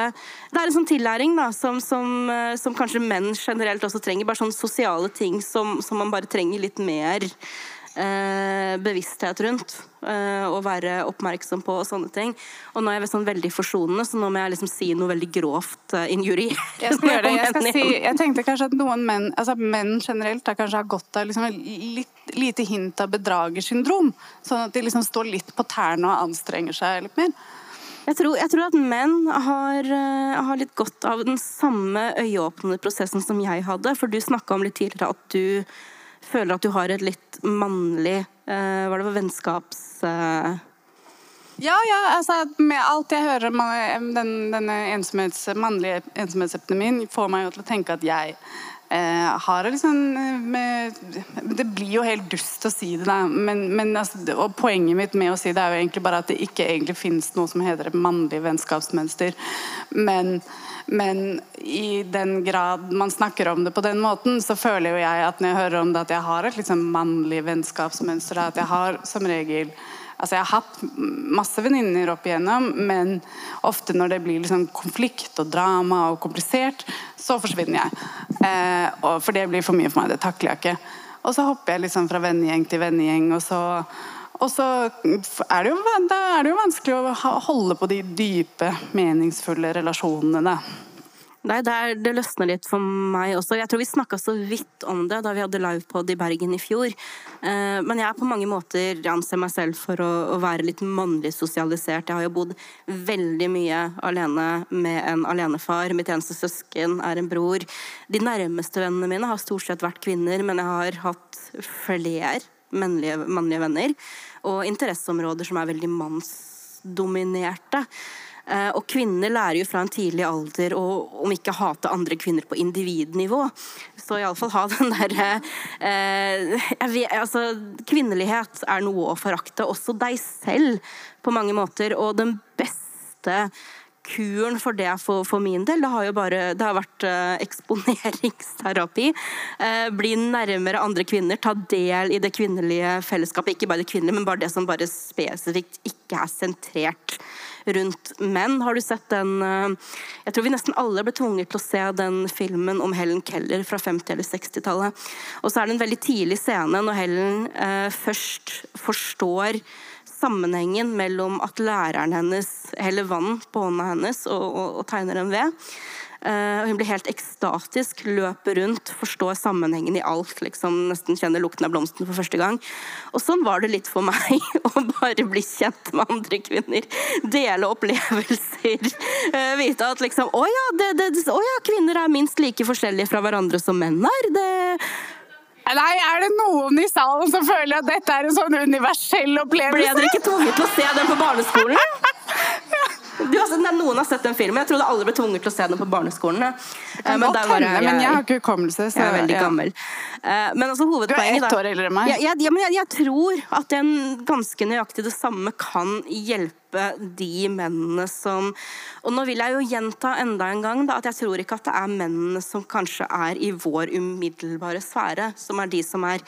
Det er en sånn tillæring da, som, som, eh, som kanskje menn generelt også trenger. Bare sånne sosiale ting som, som man bare trenger litt mer bevissthet rundt. eh, og være oppmerksom på og sånne ting. Og nå er jeg sånn veldig forsonende, så nå må jeg liksom si noe veldig grovt uh, injurierende. jeg skal gjøre det. Jeg, skal si, jeg tenkte kanskje at noen menn, altså menn generelt da, kanskje har godt av liksom, litt lite hint av bedragersyndrom. Sånn at de liksom står litt på tærne og anstrenger seg litt mer. Jeg tror, jeg tror at menn har, eh, har litt godt av den samme øyeåpnende prosessen som jeg hadde. For du snakka om litt tidligere at du føler at du har et litt mannlig eh, er det for vennskaps... eh, Ja, ja, altså med alt jeg hører om eh, den, denne ensomhets, mannlige ensomhetsepidemien, får meg jo til å tenke at jeg har det liksom eh, Det blir jo helt dust å si det, da. Men, men altså, og poenget mitt med å si det er jo egentlig bare at det ikke egentlig finnes noe som heter et mannlig vennskapsmønster. Men, men i den grad man snakker om det på den måten, så føler jo jeg at når jeg hører om det, at jeg har et liksom mannlig vennskapsmønster. At jeg har som regel Altså, jeg har hatt masse venninner opp igjennom, men ofte når det blir liksom konflikt og drama og komplisert, så forsvinner jeg. Eh, for det blir for mye for meg. Det takler jeg ikke. Og så hopper jeg liksom fra vennegjeng til vennegjeng, og så, og så er det, jo, er det jo vanskelig å holde på de dype, meningsfulle relasjonene. da. Nei, det, er, det løsner litt for meg også. Jeg tror vi snakka så vidt om det da vi hadde livepod i Bergen i fjor. Eh, men jeg er på mange måter jeg anser meg selv for å, å være litt mannlig sosialisert. Jeg har jo bodd veldig mye alene med en alenefar. Mitt eneste søsken er en bror. De nærmeste vennene mine har stort sett vært kvinner, men jeg har hatt flere mannlige, mannlige venner. Og interesseområder som er veldig mannsdominerte. Eh, Og kvinner lærer jo fra en tidlig alder å om ikke hate andre kvinner på individnivå, så iallfall ha den derre eh, altså, Kvinnelighet er noe å forakte, også deg selv på mange måter. Og den beste kuren for det for, for min del, det har jo bare det har vært eh, eksponeringsterapi. Eh, bli nærmere andre kvinner, ta del i det kvinnelige fellesskapet. Ikke bare det kvinnelige, men bare det som bare spesifikt ikke er sentrert rundt menn. Har du sett den eh, Jeg tror vi nesten alle ble tvunget til å se den filmen om Helen Keller fra 50- eller 60-tallet. Og så er det en veldig tidlig scene når Helen eh, først forstår sammenhengen mellom at læreren hennes heller vann på hånda hennes og, og, og tegner en ved. Og hun blir helt ekstatisk, løper rundt, forstår sammenhengen i alt. liksom Nesten kjenner lukten av blomsten for første gang. Og sånn var det litt for meg å bare bli kjent med andre kvinner. Dele opplevelser. Uh, vite at liksom Å ja, det, det, å ja, kvinner er minst like forskjellige fra hverandre som menn er. Det Nei, er det noen i salen som føler at dette er en sånn universell opplevelse? Ble dere ikke tvunget til å se den på barneskolen? Du, har sett, noen har sett den filmen. Jeg trodde alle ble tvunget til å se den på barneskolen. Eh, men, der var hende, men jeg har ikke hukommelse. så- jeg er veldig ja. gammel. Eh, Men altså, Du er ett år eldre enn meg. Jeg, jeg, ja, men jeg, jeg tror at den ganske nøyaktig det samme kan hjelpe de mennene som Og nå vil jeg jo gjenta enda en gang da, at jeg tror ikke at det er mennene som kanskje er i vår umiddelbare sfære, som er de som er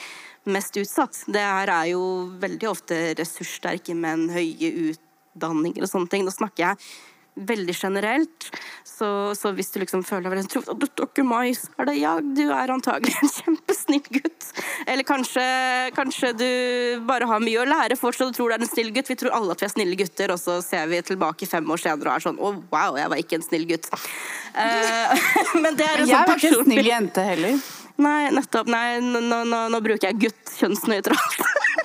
mest utsatt. Det her er jo veldig ofte ressurssterke menn, høye utdanninger og sånne ting. Nå snakker jeg veldig generelt. Så, så hvis du liksom føler deg veldig truffet «Å, du ikke meg', er det ja, du er antagelig en kjempesnill gutt. Eller kanskje, kanskje du bare har mye å lære fortsatt og tror du er en snill gutt. Vi tror alle at vi er snille gutter, og så ser vi tilbake fem år senere og er sånn 'Å, wow, jeg var ikke en snill gutt'. Uh, men det er en Jeg sånn var ikke en snill jente heller. Nei, nettopp. Nei, nå, nå, nå bruker jeg gutt kjønnsnøytralt.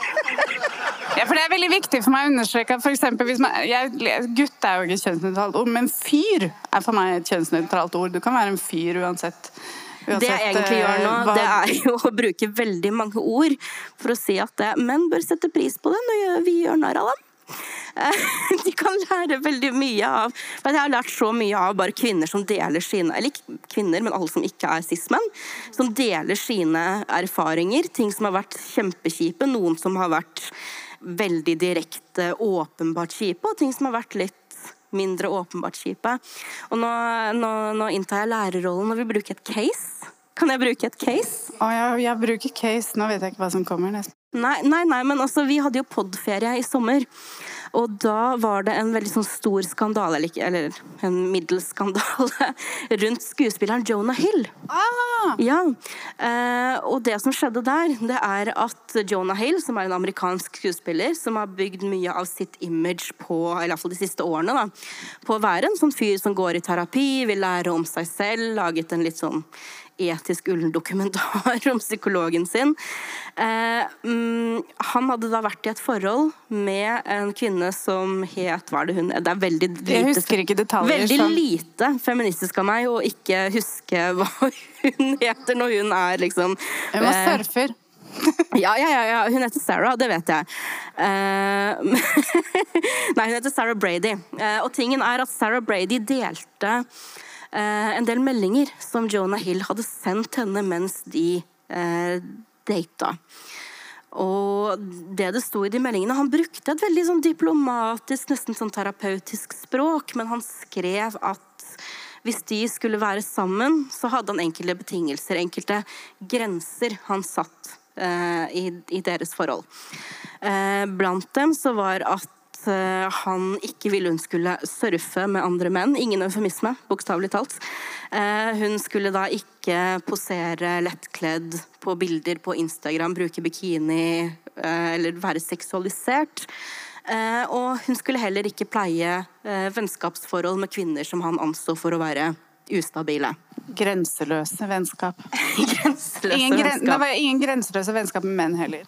Ja, for Det er veldig viktig for meg å understreke at for eksempel, hvis man, jeg, Gutt er jo ikke et kjønnsnøytralt ord, men fyr er for meg et kjønnsnøytralt ord. Du kan være en fyr uansett. uansett Det jeg egentlig eh, gjør nå, hva- det er jo å bruke veldig mange ord for å si at eh, menn bør sette pris på det når vi gjør narr av dem. Eh, De kan lære veldig mye av Jeg har lært så mye av bare kvinner som deler sine Eller ikke kvinner, men alle som ikke er cis-menn. Som deler sine erfaringer. Ting som har vært kjempekjipe, noen som har vært veldig direkte, åpenbart kjipe, og ting som har vært litt mindre åpenbart kjipe. Og nå, nå, nå inntar jeg lærerrollen og vil bruke et case. Kan jeg bruke et case? Å, jeg, jeg bruker case. Nå vet jeg ikke hva som kommer. nesten. Nei, nei, nei men altså, vi hadde jo podferie i sommer. Og da var det en veldig sånn stor skandale, eller, en middels skandale, rundt skuespilleren Jonah Hill. Ah! Ja, eh, og det som skjedde der, det er at Jonah Hill, som er en amerikansk skuespiller, som har bygd mye av sitt image på, eller i hvert fall de siste årene, da, på å være en sånn fyr som går i terapi, vil lære om seg selv, laget en litt sånn etisk ullen dokumentar om psykologen sin. Eh, mm, han hadde da vært i et forhold med en kvinne som het Hva er det hun Det er veldig lite Jeg husker ikke detaljer. Veldig så- lite feministisk av meg å ikke huske hva hun heter når hun er liksom Hun var eh, surfer. ja, ja, ja, ja, hun heter Sarah, det vet jeg. Uh, Nei, hun heter Sarah Brady. Uh, og tingen er at Sarah Brady delte en del meldinger som Jonah Hill hadde sendt henne mens de uh, data. Og det det sto i de meldingene Han brukte et veldig sånn diplomatisk, nesten sånn terapeutisk språk, men han skrev at hvis de skulle være sammen, så hadde han enkelte betingelser, enkelte grenser han satt eh, i, i deres forhold. Eh, blant dem så var at eh, han ikke ville hun skulle surfe med andre menn. Ingen eufemisme, bokstavelig talt. Eh, hun skulle da ikke posere lettkledd på bilder på Instagram, bruke bikini eh, eller være seksualisert. Og hun skulle heller ikke pleie vennskapsforhold med kvinner som han anså for å være ustabile. Grenseløse vennskap. Grenseløse Ingen, vennskap. det var ingen grenseløse vennskap med menn heller.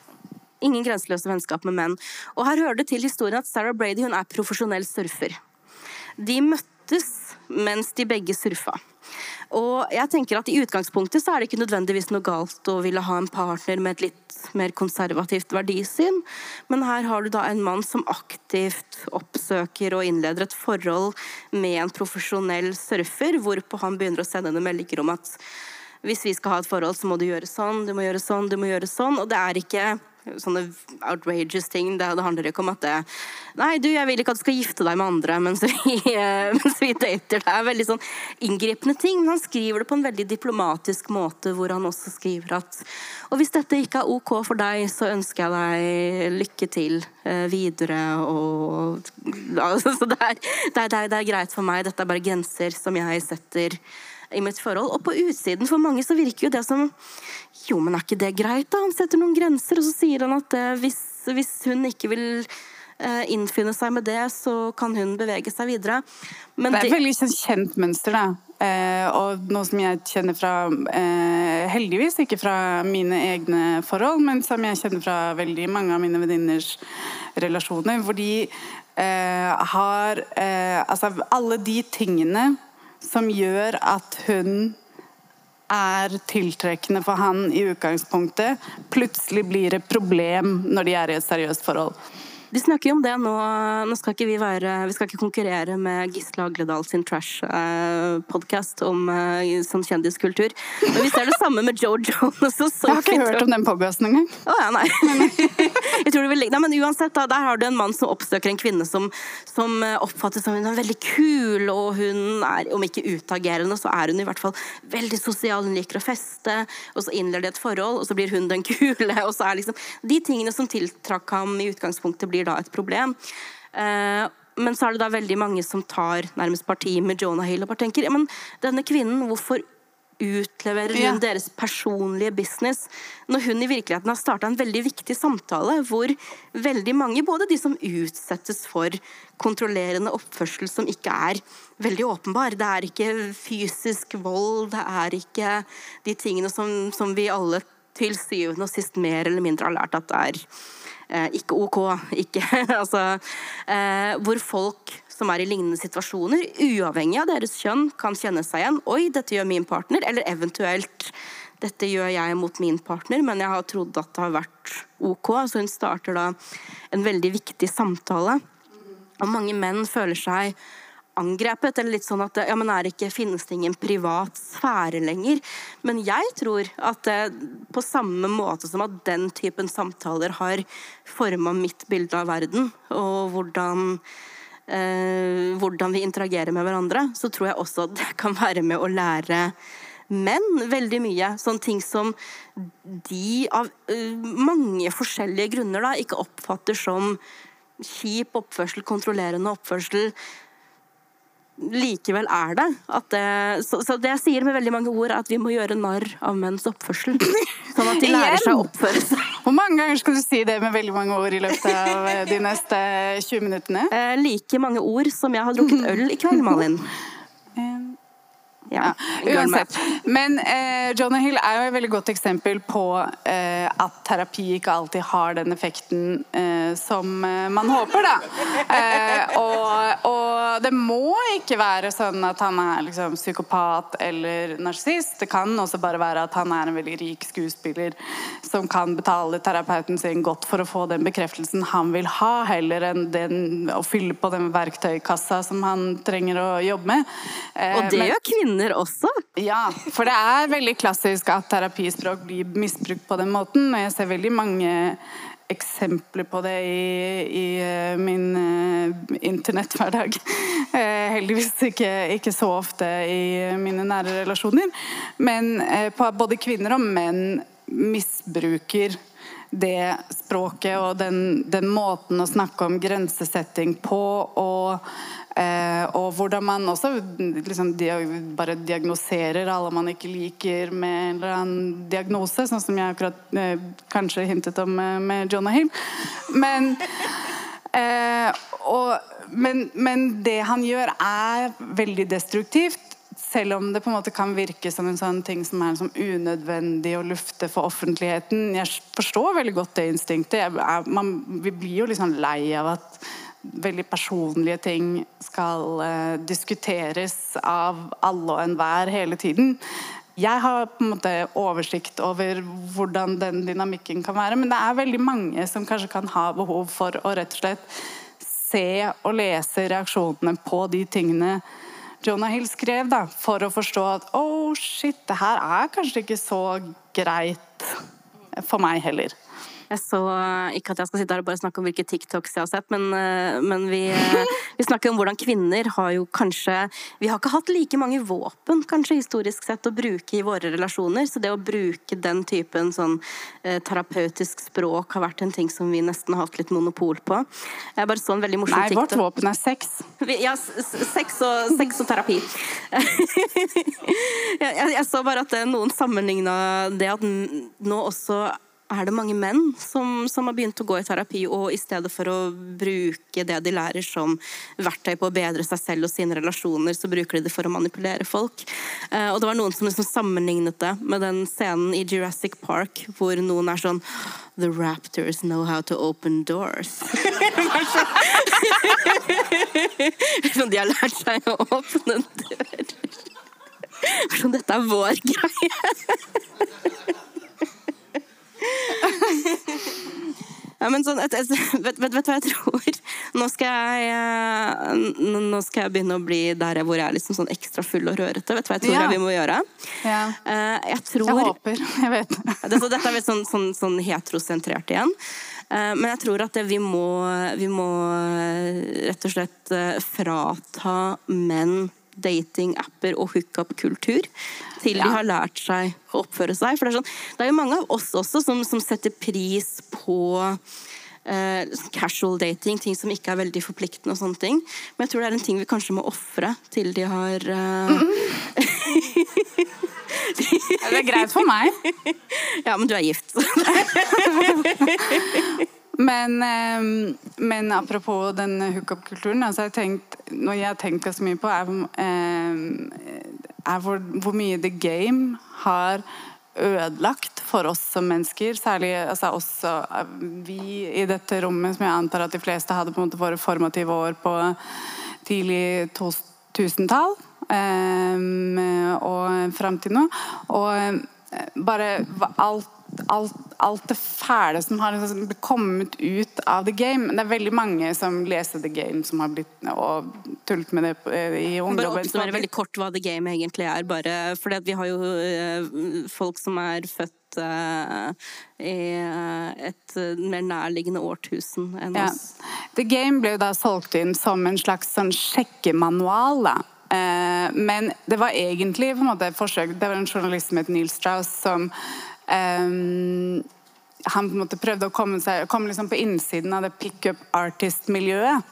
Ingen grenseløse vennskap med menn. Og her hører det til historien at Sarah Brady hun er profesjonell surfer. De møttes mens de begge surfa. Og jeg tenker at I utgangspunktet så er det ikke nødvendigvis noe galt å ville ha en partner med et litt mer konservativt verdisyn, men her har du da en mann som aktivt oppsøker og innleder et forhold med en profesjonell surfer, hvorpå han begynner å sende henne meldinger om at hvis vi skal ha et forhold, så må du gjøre sånn, du må gjøre sånn, du må gjøre sånn. Og det er ikke sånne outrageous ting. Det, det handler ikke om at det Nei, du, jeg vil ikke at du skal gifte deg med andre mens vi, mens vi dater. Det er veldig sånn inngripende ting. Men han skriver det på en veldig diplomatisk måte, hvor han også skriver at Og hvis dette ikke er ok for deg, så ønsker jeg deg lykke til eh, videre og altså, Så det, er, det, er, det er greit for meg. Dette er bare grenser som jeg setter i mitt forhold. Og på utsiden for mange så virker jo det som Jo, men er ikke det greit, da? Han setter noen grenser, og så sier han at eh, hvis, hvis hun ikke vil eh, innfinne seg med det, så kan hun bevege seg videre. Men Det er et veldig kjent mønster, da. Eh, og noe som jeg kjenner fra eh, Heldigvis ikke fra mine egne forhold, men som jeg kjenner fra veldig mange av mine venninners relasjoner. Hvor de eh, har eh, Altså alle de tingene som gjør at hun er tiltrekkende for han i utgangspunktet, plutselig blir et problem når de er i et seriøst forhold. De snakker jo om det nå. Nå skal ikke vi være Vi skal ikke konkurrere med Gisle Agledal sin trash-podkast om eh, sånn kjendiskultur. Men vi ser det samme med Joe Jonas og Jeg har Sophie ikke hørt om den podkasten engang. Å ja, nei. Jeg tror det vil. Nei, men uansett, da, der har du en mann som oppsøker en kvinne som, som eh, oppfattes som hun er veldig kul, og hun er, om ikke utagerende, så er hun i hvert fall veldig sosial. Hun liker å feste, og så innleder de et forhold, og så blir hun den kule. og så er liksom De tingene som tiltrakk ham i utgangspunktet, blir da et problem. Eh, men så er det da veldig mange som tar nærmest parti med Jonah Hill og bare tenker ja, men denne kvinnen, hvorfor utleverer hun Ja. deres personlige business når hun i virkeligheten har starta en veldig viktig samtale hvor veldig mange, både de som utsettes for kontrollerende oppførsel som ikke er veldig åpenbar Det er ikke fysisk vold, det er ikke de tingene som, som vi alle til syvende og sist mer eller mindre har lært at det er ikke ok. Ikke, altså, eh, hvor folk som er i lignende situasjoner, uavhengig av deres kjønn, kan kjenne seg igjen. Oi, dette gjør min partner. Eller eventuelt dette gjør jeg mot min partner, men jeg har trodd at det har vært ok. Så hun starter da en veldig viktig samtale. Og mange menn føler seg angrepet, eller litt sånn at ja, men er ikke, finnes det ingen privat sfære lenger? Men jeg tror at det, på samme måte som at den typen samtaler har forma mitt bilde av verden, og hvordan eh, hvordan vi interagerer med hverandre, så tror jeg også at det kan være med å lære menn veldig mye. Sånne ting som de av eh, mange forskjellige grunner da, ikke oppfatter som kjip oppførsel, kontrollerende oppførsel, likevel er det. At det så, så det jeg sier med veldig mange ord, er at vi må gjøre narr av menns oppførsel. Sånn at de lærer seg å oppføre seg. Hvor mange ganger skal du si det med veldig mange ord i løpet av eh, de neste 20 minuttene? Eh, like mange ord som jeg har drukket øl i kveld, Malin. Ja, Uansett. Men eh, Jonah Hill er jo et veldig godt eksempel på eh, at terapi ikke alltid har den effekten eh, som eh, man håper, da. Eh, og, og det må ikke være sånn at han er liksom, psykopat eller narsissist. Det kan også bare være at han er en veldig rik skuespiller som kan betale terapeuten sin godt for å få den bekreftelsen han vil ha, heller enn den, å fylle på den verktøykassa som han trenger å jobbe med. Eh, Og det gjør kvinner også. ja, for det er veldig klassisk at terapispråk blir misbrukt på den måten. Og jeg ser veldig mange eksempler på det i, i eh, min uh, internetthverdag. Eh, heldigvis ikke, ikke så ofte i mine nære relasjoner. Men uh, både kvinner og menn misbruker det språket og den, den måten å snakke om grensesetting på, og, eh, og hvordan man også liksom, bare diagnoserer alle man ikke liker med en eller annen diagnose, sånn som jeg akkurat eh, kanskje hintet om eh, med Jonah Hill. Men og, men, men det han gjør, er veldig destruktivt. Selv om det på en måte kan virke som en sånn ting som er sånn unødvendig å lufte for offentligheten Jeg forstår veldig godt det instinktet. Er, man, vi blir jo liksom lei av at veldig personlige ting skal uh, diskuteres av alle og enhver hele tiden. Jeg har på en måte oversikt over hvordan den dynamikken kan være, men det er veldig mange som kanskje kan ha behov for å rett og slett se og lese reaksjonene på de tingene Jonah Hill skrev, da, for å forstå at oh shit, det her er kanskje ikke så greit for meg heller. Jeg så ikke at jeg skal sitte her og bare snakke om hvilke TikToks jeg har sett, men, eh, men vi, eh, vi snakker om hvordan kvinner har jo kanskje Vi har ikke hatt like mange våpen, kanskje historisk sett, å bruke i våre relasjoner. Så det å bruke den typen sånn eh, terapeutisk språk har vært en ting som vi nesten har hatt litt monopol på. Jeg bare så en veldig morsom Nei, vårt våpen er sex. Ja, sex og, sex og terapi. jeg, jeg, jeg så bare at noen sammenligna det at nå også er det mange menn som, som har begynt å gå i terapi, og i stedet for å bruke det de lærer som verktøy på å bedre seg selv og sine relasjoner, så bruker de det for å manipulere folk. Eh, og det var noen som liksom sammenlignet det med den scenen i Jurassic Park hvor noen er sånn The raptors know how to open doors. Sånn de har lært seg å åpne dører. Sånn, dette er vår greie. Ja, men sånn, et, et, vet, vet, vet hva jeg tror? Nå skal jeg, eh, nå skal jeg begynne å bli der hvor jeg er liksom sånn ekstra full og rørete. Vet du hva jeg tror Ja. jeg vi må gjøre? Ja. Eh, Jeg tror Jeg håper. Jeg vet det. dette, dette er litt sånn, sånn, sånn heterosentrert igjen. Eh, Men jeg tror at det, vi, må, vi må rett og slett frata menn datingapper og hookup-kultur til de har lært seg å oppføre seg. For det er, sånn, det er jo mange av oss også som, som setter pris på Uh, casual dating, ting som ikke er veldig forpliktende og sånne ting. Men jeg tror det er en ting vi kanskje må ofre til de har eh, Det er greit for meg. Ja, men du er gift. Men, eh, men apropos den hookup-kulturen, altså noe jeg har tenkt ganske mye på, er, eh, er hvor, hvor mye The Game har ødelagt for oss som mennesker. Særlig altså oss, eh, vi i dette rommet, som jeg antar at de fleste hadde på en måte våre formative år på tidlig 2000-tall eh, og fram til nå. Og eh, bare alt alt, alt det fæle som har liksom kommet ut av The Game. Det er veldig mange som leser The Game, som har blitt og tullet med det i i Bare ungdommen. oppsummere veldig kort hva The Game egentlig er. Bare at vi har jo eh, folk som er født eh, i eh, et eh, mer nærliggende årtusen enn Ja. oss. The Game ble jo da solgt inn som en slags sånn sjekkemanual. da. Eh, men det var egentlig på en måte et forsøk Det var en journalist som het Neil Strauss som eh, han på en måte prøvde å komme, seg, komme liksom på innsiden av det pickup artist-miljøet.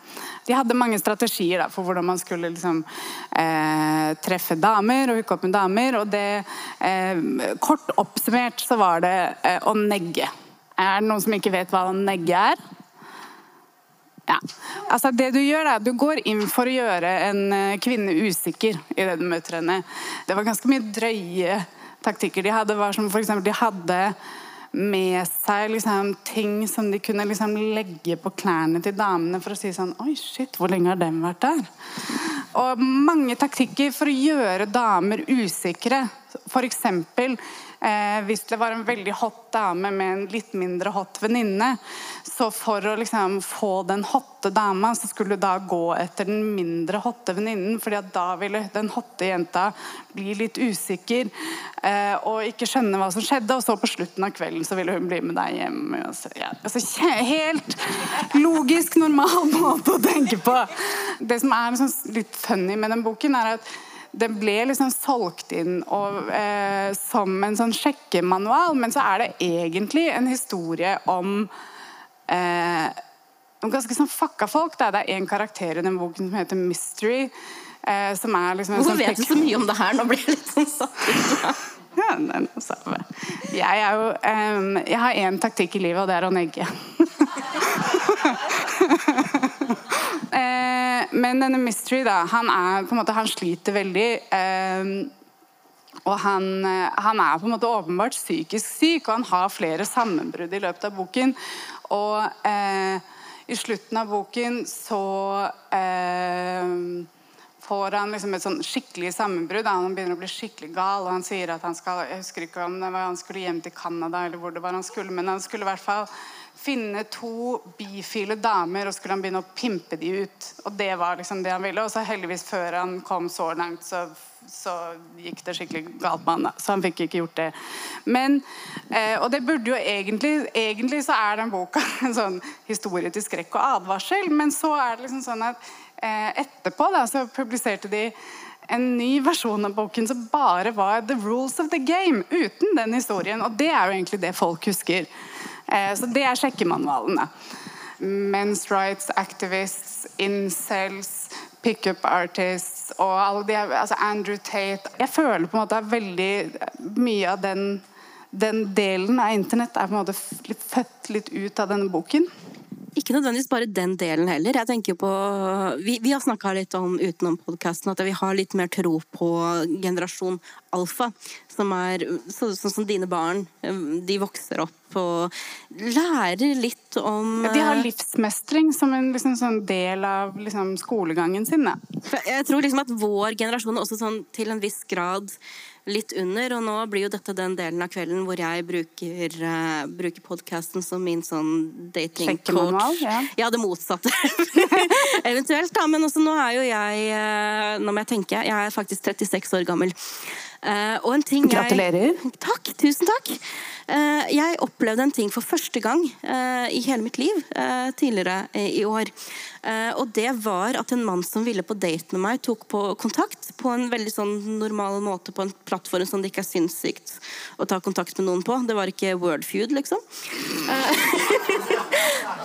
De hadde mange strategier da, for hvordan man skulle liksom, eh, treffe damer og hooke opp med damer. Og det, eh, kort oppsummert så var det eh, å negge. Er det noen som ikke vet hva å negge er? Ja. Altså det Du gjør da, du går inn for å gjøre en eh, kvinne usikker i det du møter henne. Det var ganske mye drøye taktikker de hadde. var som eksempel, De hadde med seg liksom, ting som de kunne liksom, legge på klærne til damene for å si sånn Oi, shit, hvor lenge har den vært der? Og mange taktikker for å gjøre damer usikre. Eksempel eh, hvis det var en veldig hot dame med en litt mindre hot venninne, så for å liksom få den hotte dama, så skulle du da gå etter den mindre hotte venninnen, fordi da ville den hotte jenta bli litt usikker eh, og ikke skjønne hva som skjedde, og så på slutten av kvelden så ville hun bli med deg hjem. Så, ja, altså, helt logisk, normal måte å tenke på. Det som er liksom litt funny med den boken, er at den ble liksom solgt inn og, eh, som en sånn sjekkemanual, men så er det egentlig en historie om eh, om ganske sånn fucka folk. Da. Det er en karakter i den boken som heter Mystery. Eh, som er liksom en Hvorfor sånn vet du så mye om det her? Nå blir jeg litt sånn satt ut. ja, nei, altså, jeg er jo um, Jeg har én taktikk i livet, og det er å negge. eh, men denne Mystery, da, han, er, måte, han sliter veldig. Eh, og han, eh, han er på en måte åpenbart psykisk syk, og han har flere sammenbrudd i løpet av boken. Og eh, i slutten av boken så eh, får han liksom et sånn skikkelig sammenbrudd. Han begynner å bli skikkelig gal, og han sier at han skal Jeg husker ikke om det var han skulle hjem til Canada, eller hvor det var han skulle, men han skulle i hvert fall finne to bifile damer, og skulle han begynne å pimpe de ut. Og det var liksom det han ville. Og så heldigvis, før han kom så langt, så, så gikk det skikkelig galt med han. Så han fikk ikke gjort det. Men, eh, Og det burde jo egentlig Egentlig så er den boka en sånn historie til skrekk og advarsel, men så er det liksom sånn at eh, etterpå da, så publiserte de en ny versjon av boken som bare var 'The Rules of the Game', uten den historien. Og det er jo egentlig det folk husker. Eh, Så det er sjekkemanualen. da. Men's rights activists, incels, pickup artists og alle de, altså Andrew Tate Jeg føler på en måte at veldig mye av den, den delen av internett er på en måte født litt ut av denne boken. Ikke nødvendigvis bare den delen heller. Jeg tenker på, Vi, vi har snakka litt om utenom podkasten at vi har litt mer tro på generasjon alfa. Som er sånn som dine barn. De vokser opp og lærer litt om De har livsmestring som en liksom sånn del av liksom skolegangen sin. Da. Jeg tror liksom at vår generasjon er også sånn til en viss grad litt under, og nå blir jo dette den delen av kvelden hvor jeg bruker, uh, bruker podkasten som min sånn datingcoach. ja. Ja, det motsatte. Eventuelt, da. Men også nå er jo jeg uh, Nå må jeg tenke. Jeg er faktisk 36 år gammel. Eh, og en ting Gratulerer. Jeg, takk. Tusen takk. Eh, jeg opplevde en ting for første gang eh, i hele mitt liv tidligere i år. Og det var at en mann som ville på date med meg, tok på kontakt på en veldig sånn normal måte på en plattform som det ikke er sinnssykt å ta kontakt med noen på. Det var ikke Wordfeud, liksom.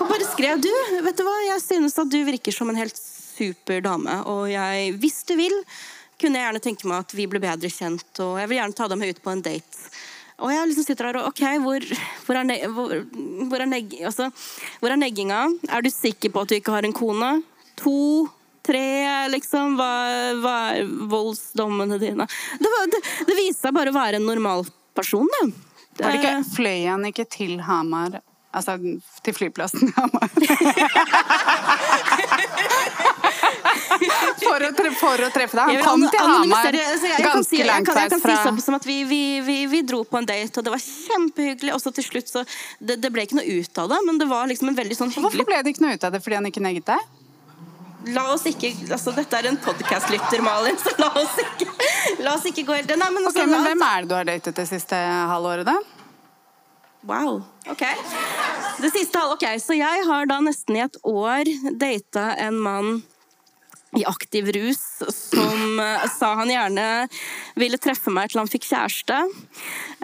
Og bare skrev du, vet du hva, jeg synes at du virker som en helt super dame, og jeg, hvis du vil, kunne jeg gjerne tenke meg at vi ble bedre kjent, og jeg vil gjerne ta deg med ut på en date. Og jeg liksom sitter der og OK, hvor, hvor, er, ne hvor, hvor, er neg altså, hvor er negginga? Er du sikker på at du ikke har en kone? To? Tre, liksom? Hva, hva er voldsdommene dine? Det, var, det, det viste seg bare å være en normal person, da. Var det ikke, Eh, fløy han ikke til Hamar? Altså til flyplassen i Hamar? for, å tre, for å treffe deg. Han kom til Hamar ganske langt kan, jeg kan si sånn som at vi, vi, vi, vi dro på en date, og det var kjempehyggelig. Og så til slutt så det, det ble ikke noe ut av det, men det var liksom en veldig sånn Hvorfor ble det ikke noe ut av det? Fordi han ikke negget deg? La oss ikke altså Dette er en podkastlytter, Malin, så la oss ikke La oss ikke gå helt Nei, men, Ok, altså, men Hvem er det du har datet det siste halvåret, da? Wow. Ok. Det siste halvåret, ok. Så jeg har da nesten i et år data en mann i aktiv rus som eh, sa han gjerne ville treffe meg til han fikk kjæreste.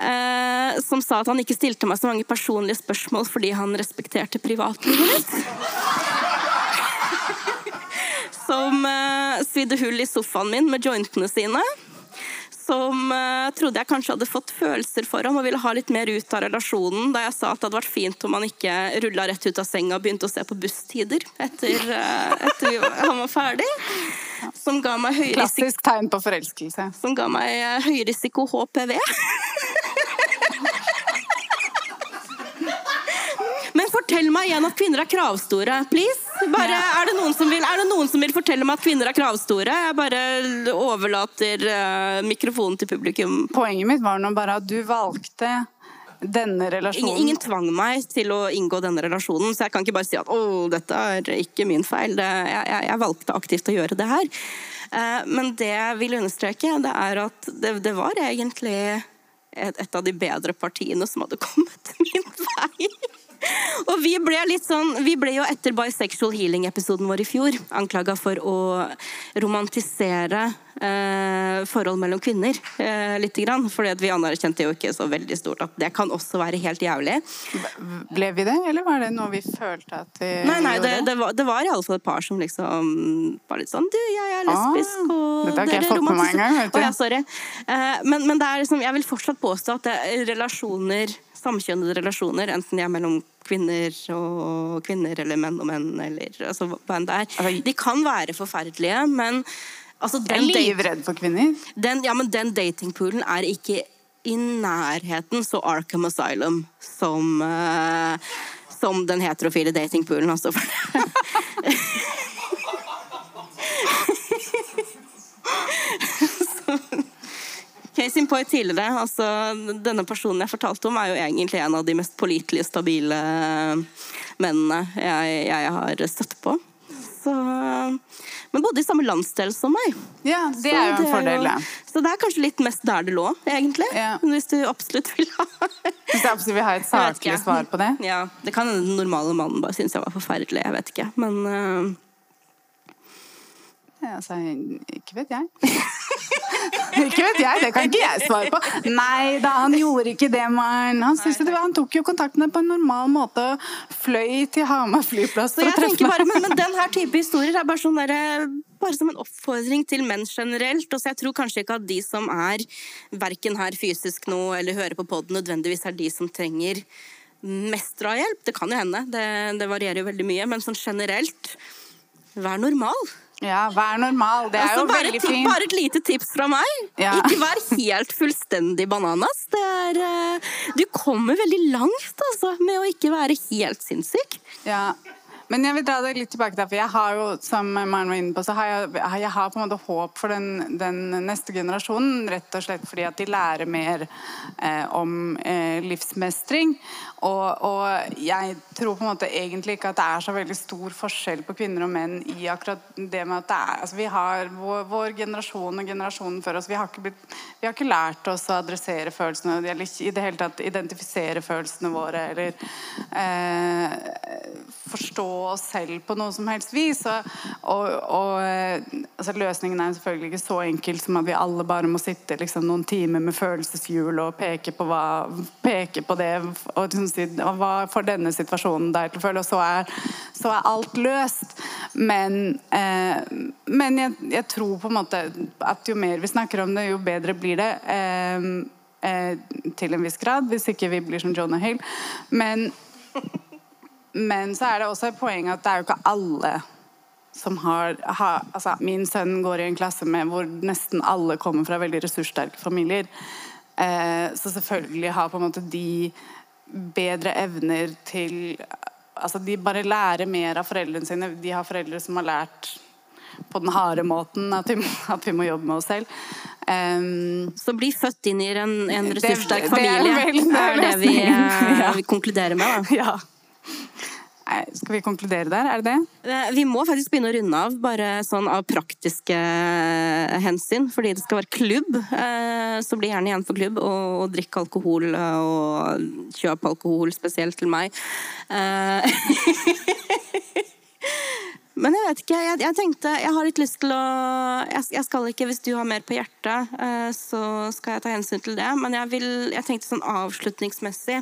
Eh, som sa at han ikke stilte meg så mange personlige spørsmål fordi han respekterte privatlivet mitt. Som eh, svidde hull i sofaen min med jointene sine som eh, trodde jeg kanskje hadde fått følelser for ham og ville ha litt mer ut av relasjonen, da jeg sa at det hadde vært fint om han ikke rulla rett ut av senga og begynte å se på busstider etter, uh, etter vi- han var ferdig. Som ga meg høyrisiko, Klassisk tegn på forelskelse. som ga meg eh, høyrisiko HPV. Men fortell meg igjen at kvinner er kravstore, please. Bare, er, det vil, er det noen som vil fortelle meg at kvinner er kravstore? Jeg bare overlater uh, mikrofonen til publikum. Poenget mitt var nå bare at du valgte denne relasjonen. Ingen, ingen tvang meg til å inngå denne relasjonen, så jeg kan ikke bare si at å, dette er ikke min feil. Det, jeg, jeg, jeg valgte aktivt å gjøre det her. Eh, men det jeg vil understreke, det er at det, det var egentlig et, et av de bedre partiene som hadde kommet min vei. Og vi ble litt sånn Vi ble jo etter Bisexual Healing-episoden vår i fjor anklaga for å romantisere eh, forhold mellom kvinner. Eh, lite grann, fordi vi anerkjente jo ikke så veldig stort at det kan også være helt jævlig. Ble vi det, eller var det noe vi følte at vi Nei, nei, det, gjorde? det var, det var fall et par som liksom var litt sånn Du, jeg er lesbisk, Ah, og dette har ikke jeg fått med meg engang, vet du. Oh, ja, sorry. Eh, men, men det er liksom, jeg vil fortsatt påstå at det er relasjoner, samkjønnede relasjoner, enten de er mellom kvinner og kvinner, eller menn og menn, eller altså, hva enn det er, de kan være forferdelige, men altså, Jeg er livredd for kvinner. den, ja, men den datingpoolen er ikke i nærheten så Arkham Asylum som uh, som den heterofile datingpoolen, altså. Case in point tidligere, altså denne personen jeg fortalte om, er jo egentlig en av de mest pålitelige, stabile mennene jeg, jeg har støtt på. Så, men bodde i samme landsdel som meg. Ja, det er jo en fordel, ja. Så det er kanskje litt mest der det lå, egentlig. Ja. Hvis du absolutt vil ha Hvis du absolutt vil ha et saklig svar på det. Ja, Det kan hende den normale mannen bare synes jeg var forferdelig. Jeg vet ikke. Men Ja, altså, ikke vet jeg. ikke vet jeg, det kan ikke jeg svare på. Nei da, han gjorde ikke det, Maren. Han, han tok jo kontaktene på en normal måte og fløy til Hamar flyplass Så for å treffe bare, men, men den her type historier er bare, sånn der, bare som en oppfordring til menn generelt. Og så jeg tror kanskje ikke at de som er verken her fysisk nå eller hører på podden, nødvendigvis er de som trenger mest drahjelp. Det kan jo hende, det, det varierer jo veldig mye. Men sånn generelt, vær normal. Ja, vær normal. Det er Altså, jo veldig fint. bare et lite tips fra meg. Ja. Ikke vær helt fullstendig bananas. Det er, uh, du kommer veldig langt altså, med å ikke være helt sinnssyk. Ja. Men jeg vil dra det litt tilbake der, for jeg har jo, som Maren var inne på, så har jeg, jeg har på en måte håp for den, den neste generasjonen, rett og slett fordi at de lærer mer eh, om eh, livsmestring. Og, og jeg tror på en måte egentlig ikke at det er så veldig stor forskjell på kvinner og menn i akkurat det med at det er altså vi har vår, vår generasjon og generasjonen før oss, vi har, ikke blitt, vi har ikke lært oss å adressere følelsene, eller ikke i det hele tatt identifisere følelsene våre, eller eh, forstå oss selv på noe som helst vis. Og, og, eh, altså løsningen er selvfølgelig ikke så enkel som at vi alle bare må sitte liksom, noen timer med følelseshjul og peke på, hva, peke på det og liksom si hva får denne situasjonen deg til å føle, og så er, så er alt løst. Men, eh, men jeg, jeg tror på en måte at jo mer vi snakker om det, jo bedre blir det. Eh, eh, til en viss grad, hvis ikke vi blir som Jonah Hill. Men men så er det også et poeng at det er jo ikke alle som har, har altså, Min sønn går i en klasse med hvor nesten alle kommer fra veldig ressurssterke familier. Eh, så selvfølgelig har på en måte de bedre evner til Altså de bare lærer mer av foreldrene sine. De har foreldre som har lært på den harde måten at vi, må- at vi må jobbe med oss selv. Um, Så bli født inn i en, en ressurssterk ressurssterk det er familie. vel- det er er det vi, eh, vi konkluderer med. Da. ja. Skal vi konkludere der? Er det det? Eh, Vi må faktisk begynne å runde av, bare sånn av praktiske hensyn. Fordi det skal være klubb, eh, så bli gjerne igjen for klubb. Og, drikke drikk alkohol, eh, og kjøp alkohol, spesielt til meg. Men jeg vet ikke. Jeg, jeg tenkte Jeg har litt lyst til å jeg, jeg skal ikke, Hvis du har mer på hjertet, eh, så skal jeg ta hensyn til det. Men jeg, vil, jeg tenkte sånn avslutningsmessig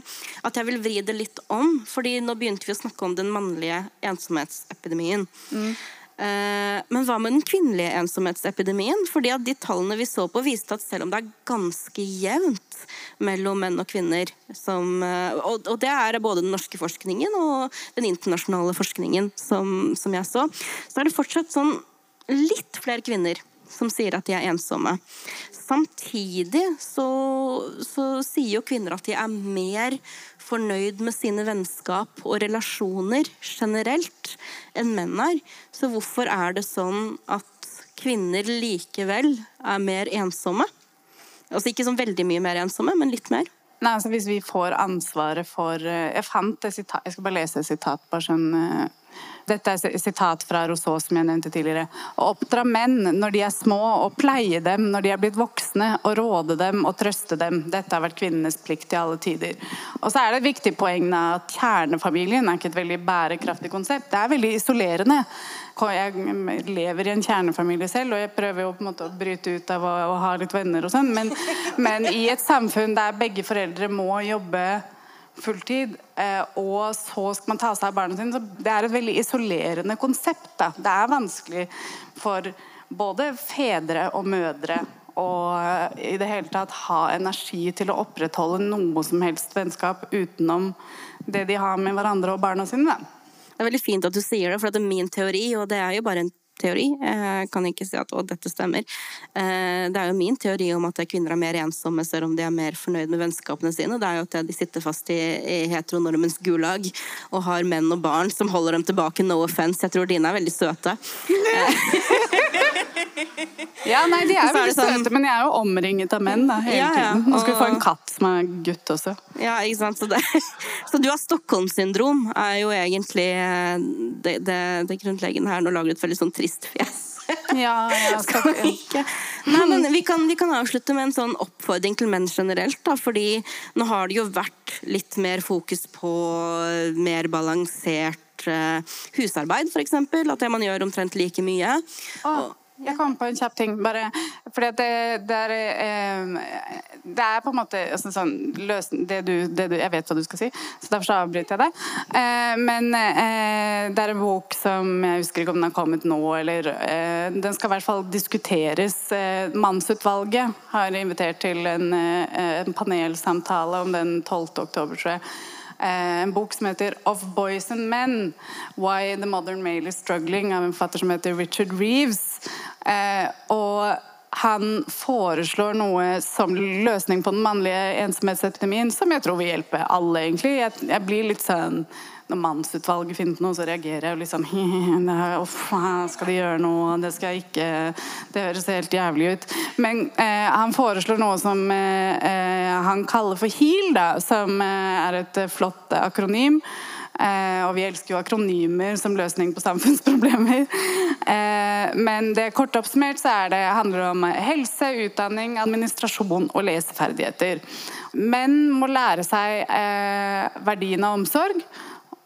at jeg vil vri det litt om. fordi nå begynte vi å snakke om den mannlige ensomhetsepidemien. Eh, Men hva med den kvinnelige ensomhetsepidemien? Fordi at De tallene vi så på, viste at selv om det er ganske jevnt mellom menn og kvinner som, eh, og det er både den norske forskningen og den internasjonale forskningen som, som jeg så, så er det fortsatt sånn litt flere kvinner som sier at de er ensomme. Samtidig så, så sier jo kvinner at de er mer fornøyd med sine vennskap og relasjoner generelt enn menn er. Så hvorfor er det sånn at kvinner likevel er mer ensomme? Altså ikke sånn veldig mye mer ensomme, men litt mer. Nei, altså Hvis vi får ansvaret for eh, Jeg fant et sitat, jeg skal bare lese et sitat. bare sånn, eh, Dette er et sitat fra Rousseau, som jeg nevnte tidligere. Å oppdra menn når de er små, og pleie dem når de er blitt voksne, og råde dem og trøste dem. Dette har vært kvinnenes plikt i alle tider. Og så er det et viktig poeng at kjernefamilien er ikke et veldig bærekraftig konsept. Det er veldig isolerende. Jeg lever i en kjernefamilie selv, og jeg prøver jo på en måte å bryte ut av å, ha litt venner og sånn, men, men i et samfunn der begge foreldre må jobbe fulltid, eh, og så skal man ta seg av barna sine. Så det er et veldig isolerende konsept. Da. Det er vanskelig for både fedre og mødre å i det hele tatt ha energi til å opprettholde noe som helst vennskap utenom det de har med hverandre og barna sine. Da. Det er veldig fint at du sier det, for det er min teori, og det er jo bare en teori. Jeg kan ikke si at å, dette stemmer. Eh, det er jo min teori om at kvinner er mer ensomme selv om de er mer fornøyd med vennskapene sine. Det er jo at de sitter fast i, i heteronormens gulag og har menn og barn som holder dem tilbake. No offense. Jeg tror dine er veldig søte. Ja, nei, De er det veldig sånn- søte, men jeg er jo omringet av menn da, hele Ja, ja, tiden. Nå skal vi få en katt som er gutt også. Ja, ikke sant? Så, det, så du har Stockholm-syndrom, er jo egentlig eh, det, det, det grunnleggende her. Nå lager du et veldig sånn trist fjes. Ja, ja, Skal vi ikke? Nei, men vi kan, vi kan avslutte med en sånn oppfordring til menn generelt. Da, fordi nå har det jo vært litt mer fokus på mer balansert eh, husarbeid, f.eks. At det man gjør omtrent like mye. Å, jeg kom på en kjapp ting. Bare, fordi det, det, er, eh, det er på en måte sånn, sånn, løs, det du, det du, Jeg vet hva du skal si, så derfor så avbryter jeg deg. Eh, men eh, det er en bok som Jeg husker ikke om den har kommet nå, eller eh, Den skal i hvert fall diskuteres. Eh, Mannsutvalget har invitert til en, eh, en panelsamtale om den 12. oktober, tror jeg. Eh, en bok som heter 'Of Boys and Men'. 'Why the Modern Male is Struggling' av en forfatter som heter Richard Reeves. Eh, og han foreslår noe som løsning på den mannlige ensomhetsepidemien, som jeg tror vil hjelpe alle, egentlig. Jeg blir litt sånn når mannsutvalget finner på noe, så reagerer jeg jo det Uff, skal de gjøre noe? Det skal jeg ikke Det høres helt jævlig ut. Men eh, han foreslår noe som eh, eh, han kaller for HEAL, da, som eh, er et eh, flott akronym. Eh, og vi elsker jo akronymer som løsning på samfunnsproblemer. Men det kort oppsummert så det, handler det om helse, utdanning, administrasjon og leseferdigheter. Menn må lære seg verdien av omsorg.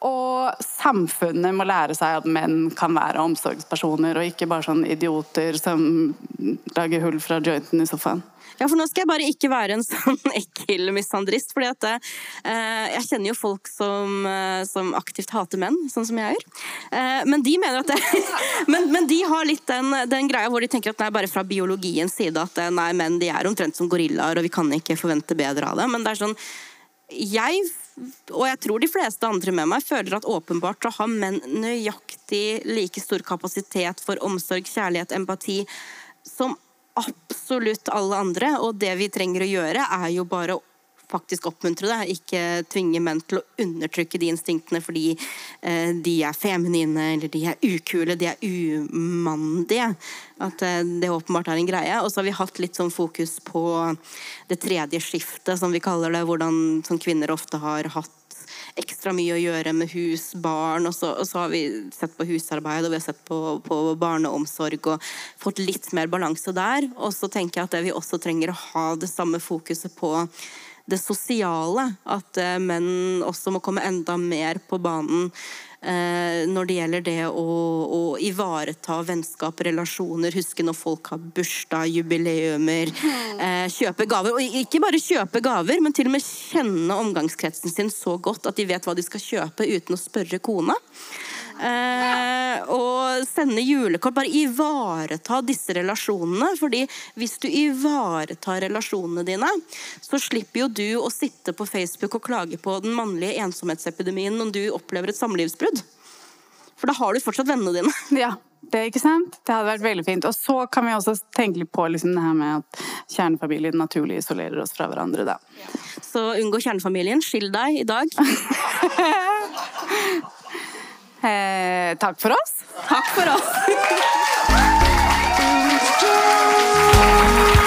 Og samfunnet må lære seg at menn kan være omsorgspersoner, og ikke bare sånn idioter som lager hull fra jointen i sofaen. Ja, for nå skal jeg bare ikke være en sånn ekkel misandrist, fordi at eh, jeg kjenner jo folk som, eh, som aktivt hater menn, sånn som jeg gjør. Eh, men de mener at det, men, men de har litt den, den greia hvor de tenker at det er bare fra biologiens side at eh, nei, menn de er omtrent som gorillaer, og vi kan ikke forvente bedre av det. Men det er sånn jeg, og jeg tror de fleste andre med meg, føler at åpenbart så har menn nøyaktig like stor kapasitet for omsorg, kjærlighet, empati som absolutt alle andre. Og det vi trenger å gjøre, er jo bare å faktisk oppmuntre det, ikke tvinge menn til å undertrykke de instinktene fordi eh, de er feminine, eller de er ukule, de er umandige. At eh, det åpenbart er en greie. Og så har vi hatt litt sånn fokus på det tredje skiftet, som vi kaller det. Hvordan som kvinner ofte har hatt ekstra mye å gjøre med hus, barn, og så, og så har vi sett på husarbeid og vi har sett på, på barneomsorg og fått litt mer balanse der. Og så tenker jeg at det vi også trenger å ha det samme fokuset på det sosiale. At eh, menn også må komme enda mer på banen eh, når det gjelder det å, å ivareta vennskap, relasjoner, huske når folk har bursdag, jubileumer, eh, kjøpe gaver. Og ikke bare kjøpe gaver, men til og med kjenne omgangskretsen sin så godt at de vet hva de skal kjøpe uten å spørre kona. Eh, og sende julekort. Bare ivareta disse relasjonene. fordi hvis du ivaretar relasjonene dine, så slipper jo du å sitte på Facebook og klage på den mannlige ensomhetsepidemien når du opplever et samlivsbrudd. For da har du fortsatt vennene dine. Ja, det ikke sant? Det hadde vært veldig fint. Og så kan vi også tenke litt på liksom det her med at kjernefamilien naturlig isolerer oss fra hverandre. da. Så unngå kjernefamilien. Skill deg i dag. Eh, takk for oss. Takk for oss.